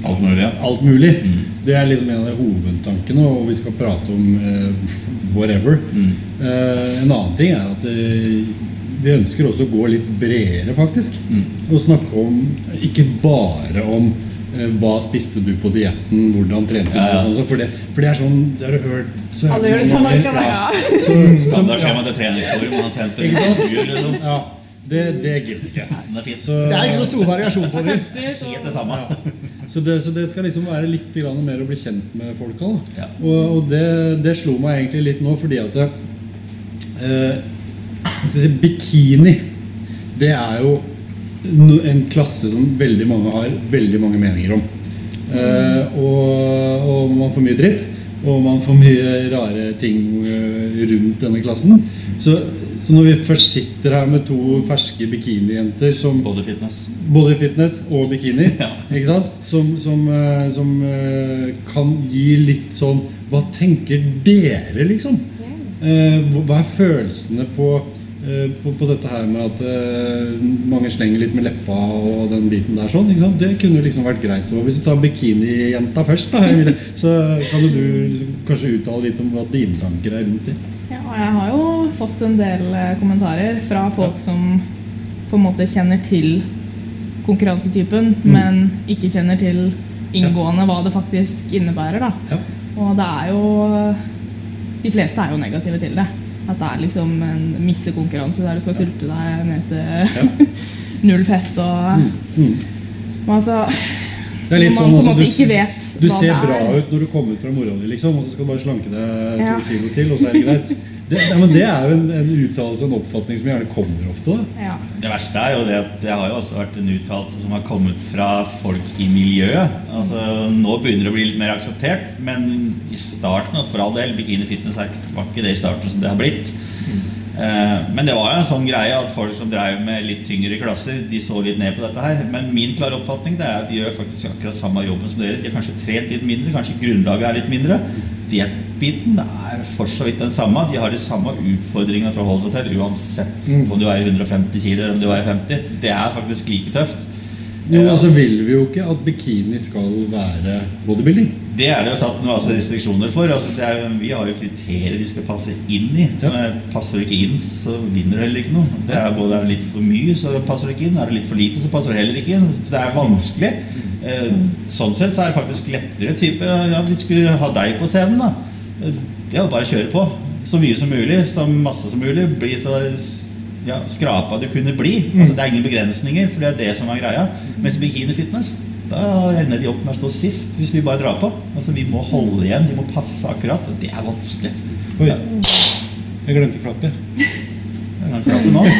Alt mulig, ja. alt mulig. Mm. Det er liksom en av de hovedtankene, og vi skal prate om uh, whatever. Mm. Uh, en annen ting er at vi ønsker også å gå litt bredere, faktisk. Mm. Og snakke om ikke bare om hva spiste du på dietten, hvordan trente du, Ja, ja. og sånn, for, det, for det er sånn Det har du hørt så Alle gjør det samme? Ja. Standardskjema til treningsforum, han sendte Ikke sant? intervjuer, liksom. ja, det, det gidder ikke. Nei, det er. Så, Det er ikke så stor variasjon på det. Helt det samme. Ja. Så, det, så det skal liksom være litt mer å bli kjent med folka. Ja. Og, og det, det slo meg egentlig litt nå, fordi at eh, si, Bikini, det er jo en klasse som veldig mange har veldig mange meninger om. Eh, og, og man får mye dritt, og man får mye rare ting eh, rundt denne klassen. Så, Så når vi først sitter her med to ferske bikinijenter som Body fitness. både fitness og bikini, Ja. ikke sant? Som, som, eh, som eh, kan gi litt sånn Hva tenker dere, liksom? Eh, hva- er følelsene på, på, på dette her med at mange slenger litt med leppa og den biten der sånn? Ikke sant? Det kunne liksom vært greit. Og hvis du tar bikinijenta først, da, så kan du liksom kanskje uttale litt om hva dine tanker er rundt det. Ja, og jeg har jo fått en del eh, kommentarer fra folk som på en måte kjenner til konkurransetypen, men ikke kjenner til inngående hva det faktisk innebærer. da. Ja. Og det er jo De fleste er jo negative til det. At det er liksom en missekonkurranse der du skal sulte deg ned til null fett og Mm. Men altså Det er litt Når sånn man på en du- måte ikke vet Du hva ser det bra er. ut når du kommer ut fra mora di, liksom, og så skal du bare slanke deg to Ja. kilo til, og så er det greit. Det, nei, men det er jo en, en uttalelse og en oppfatning som gjerne kommer ofte. da. Ja. Det verste er jo det at det har jo også vært en uttalelse som har kommet fra folk i miljøet. Altså, Nå begynner det å bli litt mer akseptert, men i starten, og for all del, bikini fitness var ikke det i starten som det har blitt. Eh, Men det var jo en sånn greie at folk som drev med litt tyngre klasser, de så litt ned på dette her. Men min klare oppfatning det er at de gjør faktisk akkurat samme jobben som dere. De har kanskje trent litt mindre, kanskje grunnlaget er litt mindre. Diettbiten er for så vidt den samme. De har de samme utfordringene fra seg Hotel uansett Mm. om du veier 150 kg eller om du veier 50. Det er faktisk like tøft. Jo, altså vil vi jo ikke at bikini skal være bodybuilding. Det er det jo satt masse restriksjoner for. Altså det er, vi har jo kriterier vi skal passe inn i. Ja. Passer du ikke inn, så vinner du heller ikke noe. Det er både er det litt for mye, så passer du ikke inn. Er det litt for lite, så passer du heller ikke inn. Så det er vanskelig. Eh, Sånn sett så er det faktisk lettere type Ja, vi skulle ha deg på scenen, da. Det er jo bare å kjøre på. Så mye som mulig, så masse som mulig. Bli så ja, skrapa du kunne bli. Altså, det er ingen begrensninger, for det er det som er greia. Mens bikini fitness, da ender de opp med å stå sist hvis vi bare drar på. Altså, vi må holde igjen, de må passe akkurat. og Det er vanskelig. Oi, Ja, jeg glemte å klappe. jeg kan klappe nå.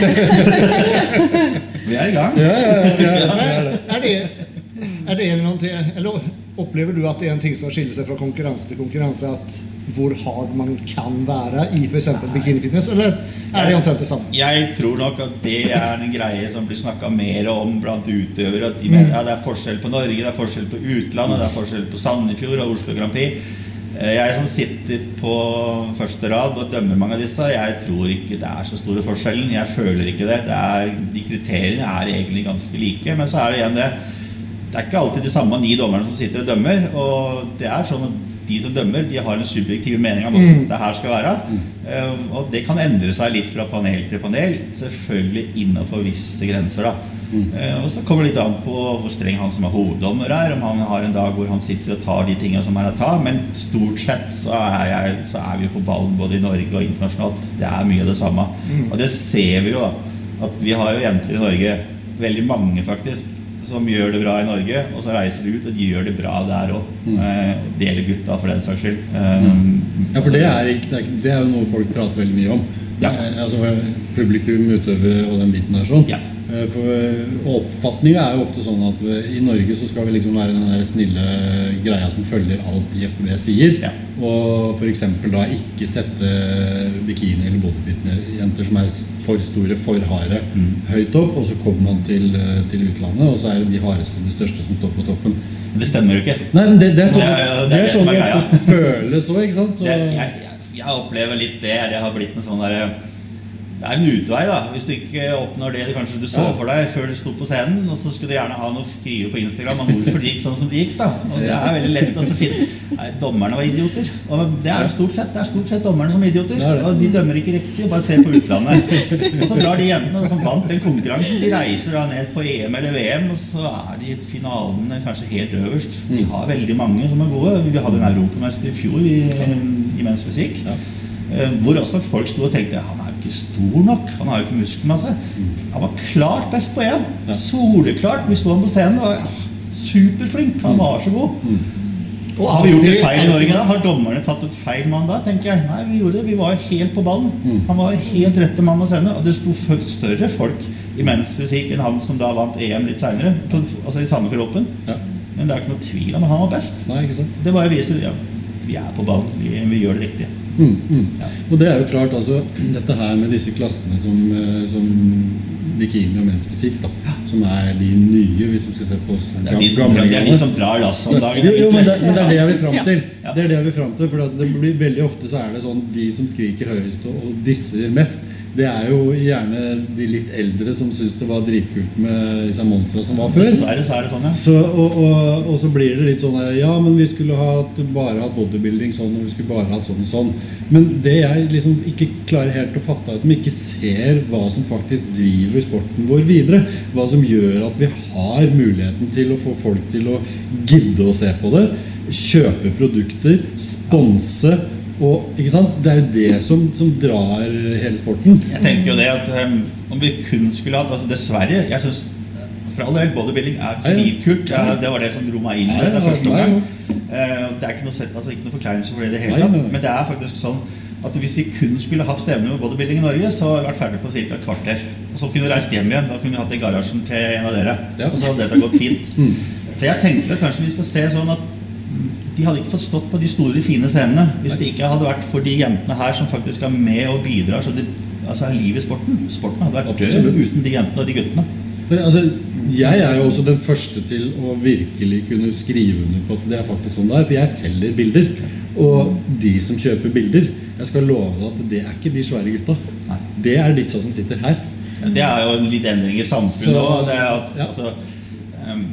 Vi er i gang. Ja, ja, ja, ja, ja, det er det. Er det, en eller annen til? eller opplever du at det er en ting som skiller seg fra konkurranse til konkurranse? At hvor hard man kan være i f.eks. bikinifitness? Eller er det omtrent det samme? Jeg tror nok at det er en greie som blir snakka mer om blant utøvere. At de mener ja, det er forskjell på Norge, det er forskjell på utlandet, det er forskjell på Sandefjord og Oslo Grand Prix. Eh, Jeg som sitter på første rad og dømmer mange av disse, jeg tror ikke det er så store forskjellen. Jeg føler ikke det. det er, de kriteriene er egentlig ganske like. Men så er det igjen det Det er ikke alltid de samme ni dommerne som sitter og dømmer. Og det er sånn at de som dømmer, de har en subjektiv mening om hvordan det her skal være. Eh, Og det kan endre seg litt fra panel til panel, selvfølgelig innenfor visse grenser. da. Eh, Og så kommer det litt an på hvor streng han som er hoveddommer er, om han har en dag hvor han sitter og tar de tingene som er å ta. Men stort sett så er, jeg, så er vi på ballen både i Norge og internasjonalt. Det er mye av det samme. Og det ser vi jo, da. At vi har jo jenter i Norge, veldig mange faktisk, som gjør det bra i Norge, og så reiser de ut, og de gjør det bra der òg. Eh, det gjelder gutta, for den saks skyld. Um, Ja, for det er, ikke, det, er, det er jo noe folk prater veldig mye om. Ja. Eh, Altså Publikum, utøvere og den biten der sånn. Ja. Eh, For Oppfatninga er jo ofte sånn at i Norge så skal vi liksom være den der snille greia som følger alt IFBB sier. Ja. Og f.eks. da ikke sette bikini- eller bodyfit-jenter som er for store, for harde, Mm. høyt opp. Og så kommer man til, eh, til utlandet, og så er det de hardeste de største som står på toppen. det stemmer jo ikke. Nei, men det, det er sånn ja, det det er sånn det ofte føles òg, ikke sant? Så, jeg, jeg, jeg, jeg opplever litt det. Det har blitt en sånn derre Det er en utvei, da. Hvis du ikke oppnår det kanskje du så for deg før du sto på scenen, og så skulle du gjerne ha noe å skrive på Instagram om hvorfor det gikk sånn som det gikk, da. Og det er veldig lett å så finne Nei, dommerne var idioter. Og det er stort sett det er stort sett dommerne som er idioter. Er. Og de dømmer ikke riktig. Bare se på utlandet. Og så drar de jentene som vant den konkurransen, de reiser da ned på EM eller VM, og så er de i finalene kanskje helt øverst. Vi har veldig mange som er gode. Vi hadde en europamester i fjor i, i menns fysikk. Eh, Hvor også folk sto og tenkte han er ikke stor nok, han har jo ikke muskelmasse. Han var klart best på EM. Soleklart. Vi sto han på scenen og var superflink. Han var så god. Og Har vi gjort det feil i Norge da? Har dommerne tatt ut feil mann da? tenker jeg. Nei, vi gjorde det. Vi var helt på ballen. Mm. Han var helt rette mann å sende. Og det sto større folk i menns fysikk enn han som da vant EM litt seinere. Altså i Sandefjord Open. ja. Men det er ikke noe tvil om at han var best. Nei, ikke sant? Det bare viser ja, vi er på ballen. Vi, vi gjør det riktig. Mm, mm. Og det er jo klart, altså, dette her med disse klassene som, eh, som bikini og mensfysikk, da, som er de nye, hvis vi skal se på oss Det er de som, er de som drar lasset om dagen. Jo, jo, men, det, men det er det jeg vil fram til. Det er det jeg vil fram til, for det blir, Veldig ofte så er det sånn de som skriker høyest og, og disser mest, det er jo gjerne de litt eldre som syns det var dritkult med disse monstrene som var før. Dessverre så er det sånn, ja. Så, og, og, og så blir det litt sånn Ja, men vi skulle hatt, bare hatt bodybuilding sånn, og vi skulle bare hatt sånn og sånn. Men det jeg liksom ikke klarer helt å fatte, er at ikke ser hva som faktisk driver sporten vår videre. Hva som gjør at vi har muligheten til å få folk til å gidde å se på det. Kjøpe produkter, sponse. Og ikke sant? Det er jo det som, som drar hele sporten. Jeg tenker jo det at um, om vi kun skulle hatt altså Dessverre, jeg synes for all del bodybuilding er dritkult. Ja, det var det som dro meg inn i det første gang. omgang. Eh, det er ikke noe, altså, ikke noe forkleinelse for det i det hele tatt. Men det er faktisk sånn at hvis vi kun skulle hatt stevne med bodybuilding i Norge, så hadde vi vært ferdig på ca. et kvarter. Og så kunne vi reist hjem igjen. Da kunne vi hatt det i garasjen til en av dere. Og så hadde dette gått fint. Mm. Så jeg tenker at kanskje vi skal se sånn at de hadde ikke fått stått på de store, fine scenene hvis det ikke hadde vært for de jentene her som faktisk er med og bidrar. Så det altså, er liv i sporten. Sporten hadde vært død Absolutt. uten de jentene og de guttene. Men, altså, jeg er jo også den første til å virkelig kunne skrive under på at det er faktisk sånn det er. For jeg selger bilder. Og de som kjøper bilder, jeg skal love deg at det er ikke de svære gutta. Nei. Det er disse som sitter her. Det er jo litt endring i samfunnet òg. Ja. altså, em,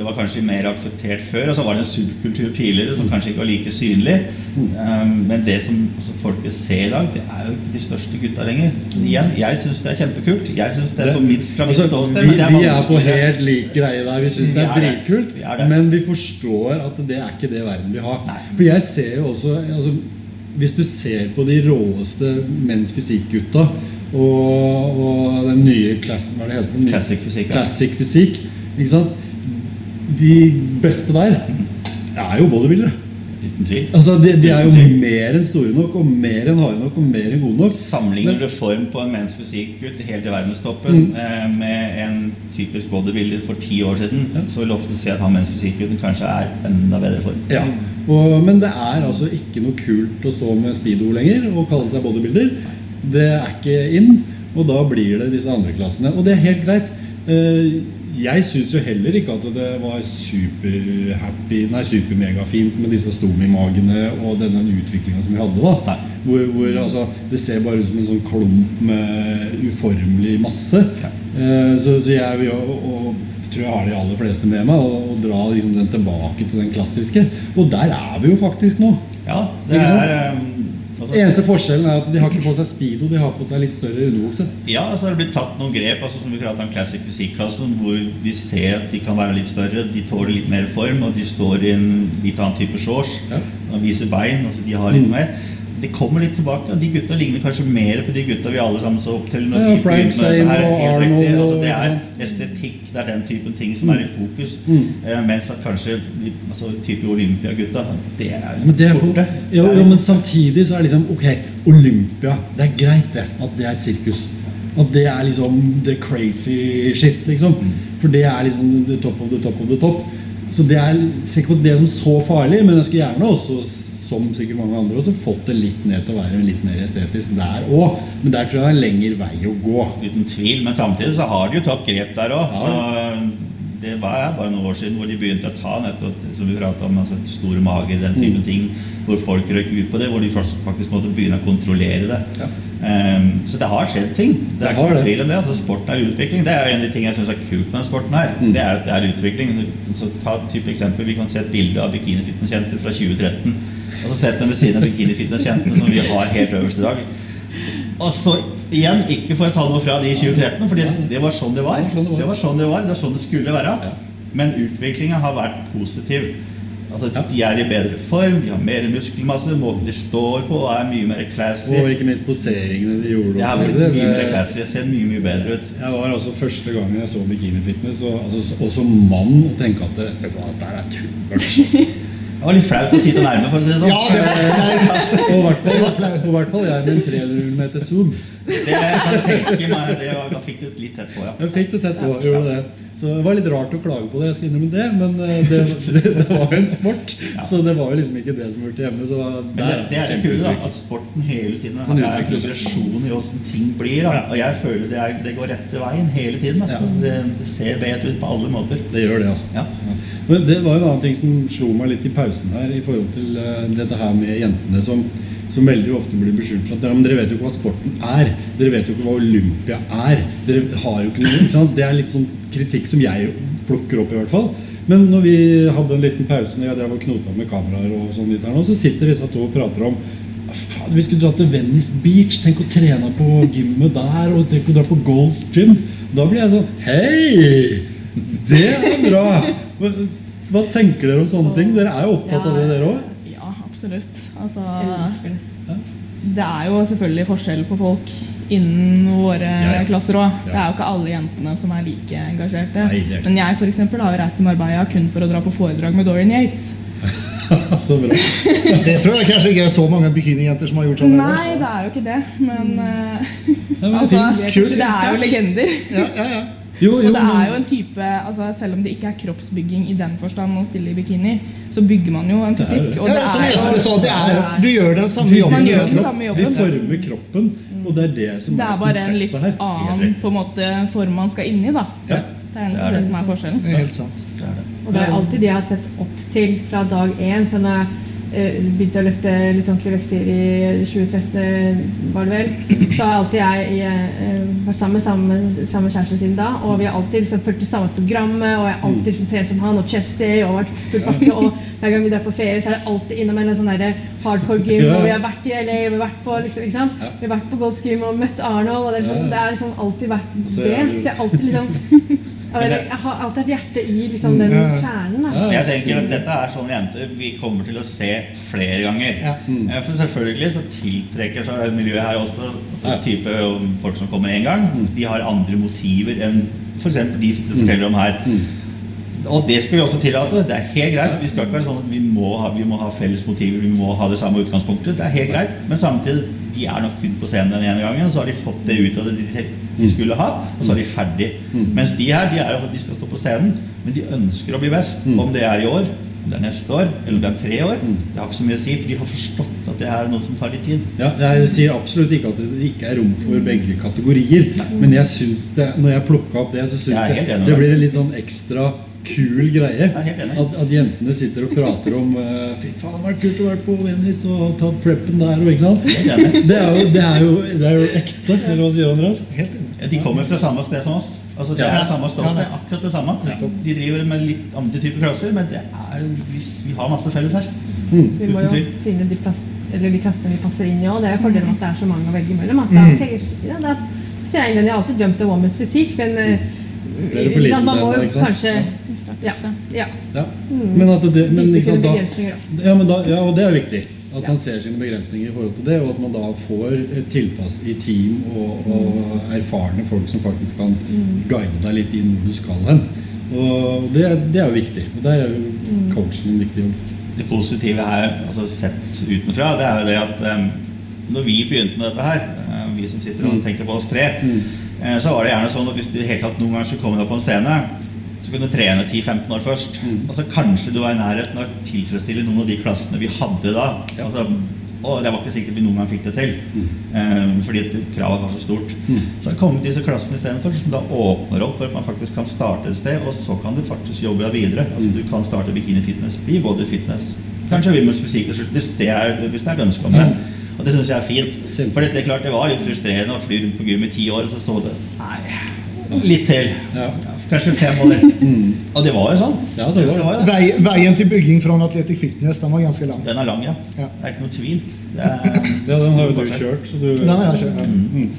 det var kanskje mer akseptert før, og så var det en subkultur tidligere som kanskje ikke var like synlig. Em, men det som altså, folk vil se i dag, det er jo ikke de største gutta lenger. Igjen, jeg syns det er kjempekult. Jeg syns det er for mitt, fra mitt Altså, ståsted. vi, det er vi er på helt lik greie der. Vi syns det er dritkult. Vi. Men vi forstår at det er ikke det verden vi har. For jeg ser jo også altså, Hvis du ser på de råeste menns fysikk-gutta og, og den nye klassen, hva er det heter? Classic fysikk. Classic fysikk. Ikke sant? De beste der er jo bodybuildere. Uten tvil. Altså, de, de er jo mer enn store nok, og mer enn harde nok, og mer enn gode nok. Sammenligner du form på en mens fysikkgutt helt i verdenstoppen Mm. eh, med en typisk bodybuilder for ti år siden, Ja. så vil du ofte se at han mens fysikkgutten kanskje er enda bedre form. Ja, og, Men det er altså ikke noe kult å stå med speedo lenger og kalle seg bodybuilder. Det er ikke inn, og da blir det disse andre klassene. Og det er helt greit. Eh, Jeg syns jo heller ikke at det var superhappy, nei supermegafint med disse stomimagene og denne utviklinga som vi hadde. da. Hvor, hvor altså, det ser bare ut som en sånn klump med uformelig masse. Eh, Så, så jeg vil jo og tror jeg har de aller fleste med meg, og, og dra liksom den tilbake til den klassiske. Og der er vi jo faktisk nå. Ja, det er um, altså, Eneste forskjellen er at de har ikke på seg speedo, de har på seg litt større underbukse. Ja, så altså det er blitt tatt noen grep, altså som vi pratet om Classic Fysikklassen, hvor vi ser at de kan være litt større, de tåler litt mer form, og de står i en litt annen type shorts Ja. og viser bein, altså de har litt Mm. mer. De kommer litt tilbake, de gutta ligner kanskje mer på de gutta vi alle sammen så opp til. når Ja, Frank Zane og. Arnold Altså, det er sånn. estetikk, det er den typen ting som er i fokus. Mm. Eh, mens at kanskje altså, type Olympiagutta, det er Men, det er på, borte. jo, er- jo, men samtidig så er liksom Ok, Olympia. Det er greit, det. At det er et sirkus. At det er liksom the crazy shit, liksom. For det er liksom the top of the top of the top. Så det er sikkert ikke det som så farlig, men jeg skulle gjerne også, som sikkert mange andre, også fått det litt ned til å være litt mer estetisk der òg. Men der tror jeg det er en lengre vei å gå. Uten tvil, men samtidig så har de jo tatt grep der òg. Ja. Det var bare noen år siden hvor de begynte å ta nettopp som vi om, altså store mager, den type Mm. ting. Hvor folk røk ut på det, hvor de faktisk måtte begynne å kontrollere det. Ja. Um, så det har skjedd ting. Det Det er ikke tvil om det. altså Sporten er utvikling. Det er jo en av de tingene jeg syns er kult med sporten her. Mm. Det er at det er utvikling. Så ta et type eksempel. Vi kan se et bilde av bikinifitnessjenter fra 2013. Og så sett dem ved siden av bikinifitnessjentene som vi har helt øverst i dag. Og så igjen, ikke for å ta noe fra de i 2013, for det var sånn det var. Det var sånn det var. Det var sånn det var, det var sånn det skulle være. Men utviklinga har vært positiv. Altså, De er i bedre form, de har mer muskelmasse, måten de står på er mye mer classy. Og ikke minst poseringene de gjorde. Det er mye mer classy. Ser mye mye bedre ut. Jeg var altså første gangen jeg så bikinifitness, og, altså, og som mann, og tenke at det, vet du hva, dette er tull. Det var litt flaut å sitte nærme, for å si det sånn. Ja, det var flaut. Og i hvert fall, jeg med en 300 meter zoom. Det kan jeg tenke meg. Det var, da fikk du litt tett på, ja. Jeg fikk det tett på, gjorde det. Så det var litt rart å klage på det, jeg skal innrømme det, men eh, det, det, det var jo en sport. Så det var jo liksom ikke det som hørte hjemme. Så Men det, det er det kule, da. At sporten hele tiden Den har en progresjon i åssen ting blir. Da. Og jeg føler det, er, det går rette veien hele tiden. Ja. Altså, det, det ser bedre ut på alle måter. Det gjør det, altså. Ja. Men det var jo en annen ting som slo meg litt i pausen her, i forhold til uh, dette her med jentene som, som veldig ofte blir beskyldt for at ja, men dere vet jo ikke hva sporten er. Dere vet jo ikke hva Olympia er. Dere har jo ikke noe ikke sant? Det er litt sånn kritikk som jeg plukker opp, i hvert fall. Men når vi hadde en liten pause når jeg drev og knota med kameraer, og sånn litt her nå, så sitter disse to og prater om Faen, vi skulle dra til Venice Beach. Tenk å trene på gymmet der. Og tenk å dra på Gold's Gym. Da blir jeg sånn Hei! Det er bra! Hva, hva tenker dere om sånne ting? Dere er jo opptatt av det, dere òg? Ja, absolutt. Altså, det. det er jo selvfølgelig forskjell på folk innen våre Ja, ja. klasser òg. Ja. Det er jo ikke alle jentene som er like engasjerte. Nei, er. Men jeg for eksempel, har jo reist til Marbella kun for å dra på foredrag med Dorian Yates. Så bra. Det tror jeg kanskje ikke er så mange bikinijenter som har gjort sånn. Nei, det er jo ikke det. Men uh, Ja, men altså, fint. Kult. det er jo legender. Ja, ja, ja. Jo, Og det er jo en type, altså Selv om det ikke er kroppsbygging i den forstand å stille i bikini, så bygger man jo en Det er jo fysikk. Og ja det som er jo sa, det er, du gjør den samme jobben. Gjør en den samme jobben. vi former kroppen, og det er det som Det er er bare en litt annen på en måte form man skal inn i, da. Ja. Det er Det er det, det. som er forskjellen. Det er helt sant. Det er det. Og det er alltid det jeg har sett opp til fra dag én. For når jeg begynte å løfte litt ordentlige vekter i 2013, var det vel, så har alltid jeg eh, vært sammen med samme, samme kjæreste siden da. Og vi har alltid liksom fulgt det samme programmet, og jeg har alltid liksom, trent som han, og chesty og vært full pakke. Og hver gang vi drar på ferie, så er det alltid innom en sånn hardcore gym, og vi har vært i LA, vi har vært på liksom, ikke sant? Vi har vært på Gold's Gym og møtt Arnold, og det er, liksom, det er liksom alltid vært det. Så jeg har alltid liksom jeg, har alltid et hjerte i liksom den kjernen. Da. Jeg tenker at dette er sånne jenter vi kommer til å se flere ganger. Ja. Mm. Eh, For selvfølgelig så tiltrekker seg miljøet her også altså, type um, folk som kommer én gang. Mm. De har andre motiver enn f.eks. de som du forteller om her. Mm. Og det skal vi også tillate. Det er helt greit. Vi skal ikke være sånn at vi må ha, vi må ha felles motiver, vi må ha det samme utgangspunktet. Det er helt greit. Men samtidig, de er nok kun på scenen den ene gangen, så har de fått det ut av det de, de skulle ha, og så er de ferdig. Mm. Mens de her, de er de skal stå på scenen, men de ønsker å bli best. Mm. Om det er i år, om det er neste år, eller om det er tre år, Mm. det har ikke så mye å si, for de har forstått at det er noe som tar litt tid. Ja, jeg sier absolutt ikke at det ikke er rom for begge kategorier. Men jeg syns det, når jeg plukka opp det, så syns Jeg jeg det blir litt sånn ekstra kul greie. er. At, at jentene sitter og prater om uh, Fy faen, det har vært kult å være på Venice og tatt preppen der og ikke sant. Det er jo, det er jo, det er jo ekte, eller hva sier Andreas? Helt enig. Ja, De kommer fra samme sted som oss. Altså Det Ja. er samme ståsted, Ja. akkurat det samme. De driver med litt andre typer klasser, men det er, vi, vi har masse felles her. Mm. Vi må jo finne de, plass, eller de klassene vi passer inn i òg. Det er jo fordelen med at det er så mange å velge mellom. At Mm. da, ok, ja, er, så jeg. Jeg har alltid drømt om women's fysikk, men eh, Det er jo for liten man må jo ikke sant? kanskje ja, ja. Ja. Mm. Men at det, men sant, da, ja, men da, ja, og det er viktig. At man ser sine begrensninger i forhold til det, og at man da får tilpass i team og, og erfarne folk som faktisk kan Mm. guide deg litt inn hvor du skal hen. Og det, det er jo viktig. Og der er jo Mm. coachen en viktig jobb. Det positive her, altså sett utenfra, det er jo det at um, når vi begynte med dette her, eh, vi som sitter og Mm. tenker på oss tre, Mm. Eh, så var det gjerne sånn at hvis du helt tatt noen gang skulle komme deg på en scene, så kunne du trene 10-15 år først. Mm. Altså Kanskje du var i nærheten av å tilfredsstille noen av de klassene vi hadde da. Ja. Altså, og det var ikke sikkert vi noen gang fikk det til, Mm. Um, fordi kravet var så stort. Mm. Så har det kommet disse klassene istedenfor, som da åpner opp for at man faktisk kan starte et sted, og så kan du faktisk jobbe deg videre. Altså Mm. Du kan starte bikini fitness, bli body fitness, kanskje women's fysikk til slutt, hvis det er, hvis det er ønske om det. Mm. Og det syns jeg er fint. For det, det er klart det var litt frustrerende å fly rundt på gym i ti år, og så sto det Nei, litt til. Ja. Kanskje fem år. Mm. Og det var jo sånn. Ja, det var det. jo det. Vei, veien til bygging fra Athletic Fitness den var ganske lang. Den er lang, ja. Ja. Det er ikke noe tvil. Det er, Ja, den har jo du kjørt, så du Den har jeg kjørt. Ja. Mm.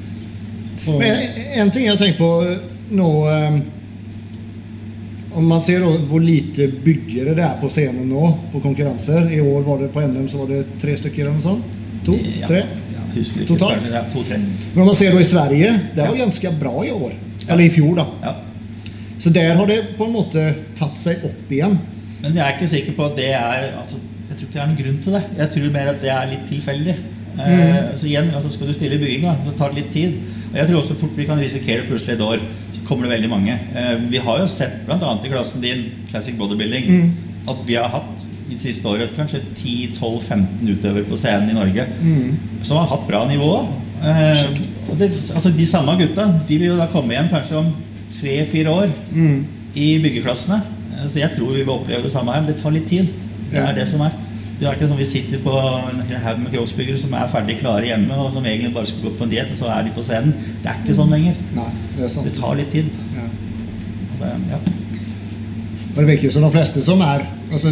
Og, Men en ting jeg har tenkt på eh, nå eh, Om man ser då hvor lite byggere det er på scenen nå på konkurranser. I år var det på NM så var det tre stykker eller noe sånt. To? Ja, Tre? Ja, husker ikke. Totalt? Ja, to-tre. Men om man ser då i Sverige, det var ganske bra i år. Eller i fjor da. Ja. Så der har det på en måte tatt seg opp igjen. Men jeg er ikke sikker på at det er altså, Jeg tror ikke det er noen grunn til det. Jeg tror mer at det er litt tilfeldig. Eh, så igjen, altså Skal du stille i bygginga, da, så tar det litt tid. Og jeg tror også fort vi kan risikere plutselig et år så kommer det veldig mange. Uh, vi har jo sett bl.a. i klassen din, Classic Bodybuilding, Mm. at vi har hatt i det siste året kanskje 10-12-15 utøvere på scenen i Norge Mm. som har hatt bra nivå. Eh, det, altså De samme gutta de vil jo da komme igjen kanskje om tre-fire år Mm. i byggeklassene. Eh, Så jeg tror vi vil oppleve det samme her, men det tar litt tid. Det Ja. er det som er. Det er ikke sånn vi sitter på en haug med kroppsbyggere som er ferdig klare hjemme, og som egentlig bare skulle gått på en diett, og så er de på scenen. Det er ikke sånn lenger. Nei, det er. Det tar litt tid. Ja. Det, ja. Det virker jo som de fleste som er altså,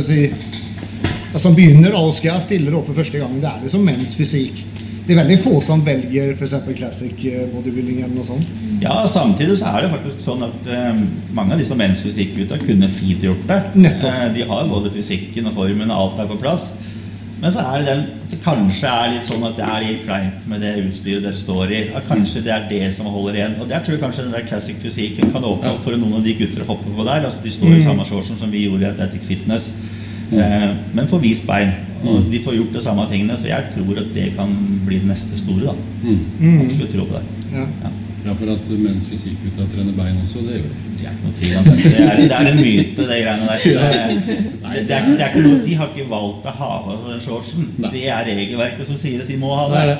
som begynner og skal stille opp for første gang, det er liksom menns fysikk. Det er veldig få som velger f.eks. classic eh, bodybuilding eller noe sånt. ja, samtidig så er det faktisk sånn at eh, mange av disse menns fysikkgutta kunne fint gjort det. Eh, de har både fysikken og formen, og alt er på plass. Men så er det den at det kanskje er litt sånn at det er litt kleint med det utstyret dere står i. At kanskje det er det som holder igjen. Og der tror jeg kanskje den der classic fysikken kan åpne opp for noen av de gutter å hoppe på der. Altså De står i Mm. samme shortsen som vi gjorde i Athletic Fitness, men får vist bein. Og de får gjort de samme tingene, så jeg tror at det kan bli det neste store. da. Mm. Mm. Absolutt tro på det. Ja. Ja. Ja, for at mens fysikkgutta trener bein også, det gjør de. Det er ikke noe tvil om det. Det er, det er en myte, det greiene der. Det er, det, det er, det er ikke noe, de har ikke valgt å ha på shortsen. Det er regelverket som sier at de må ha Det.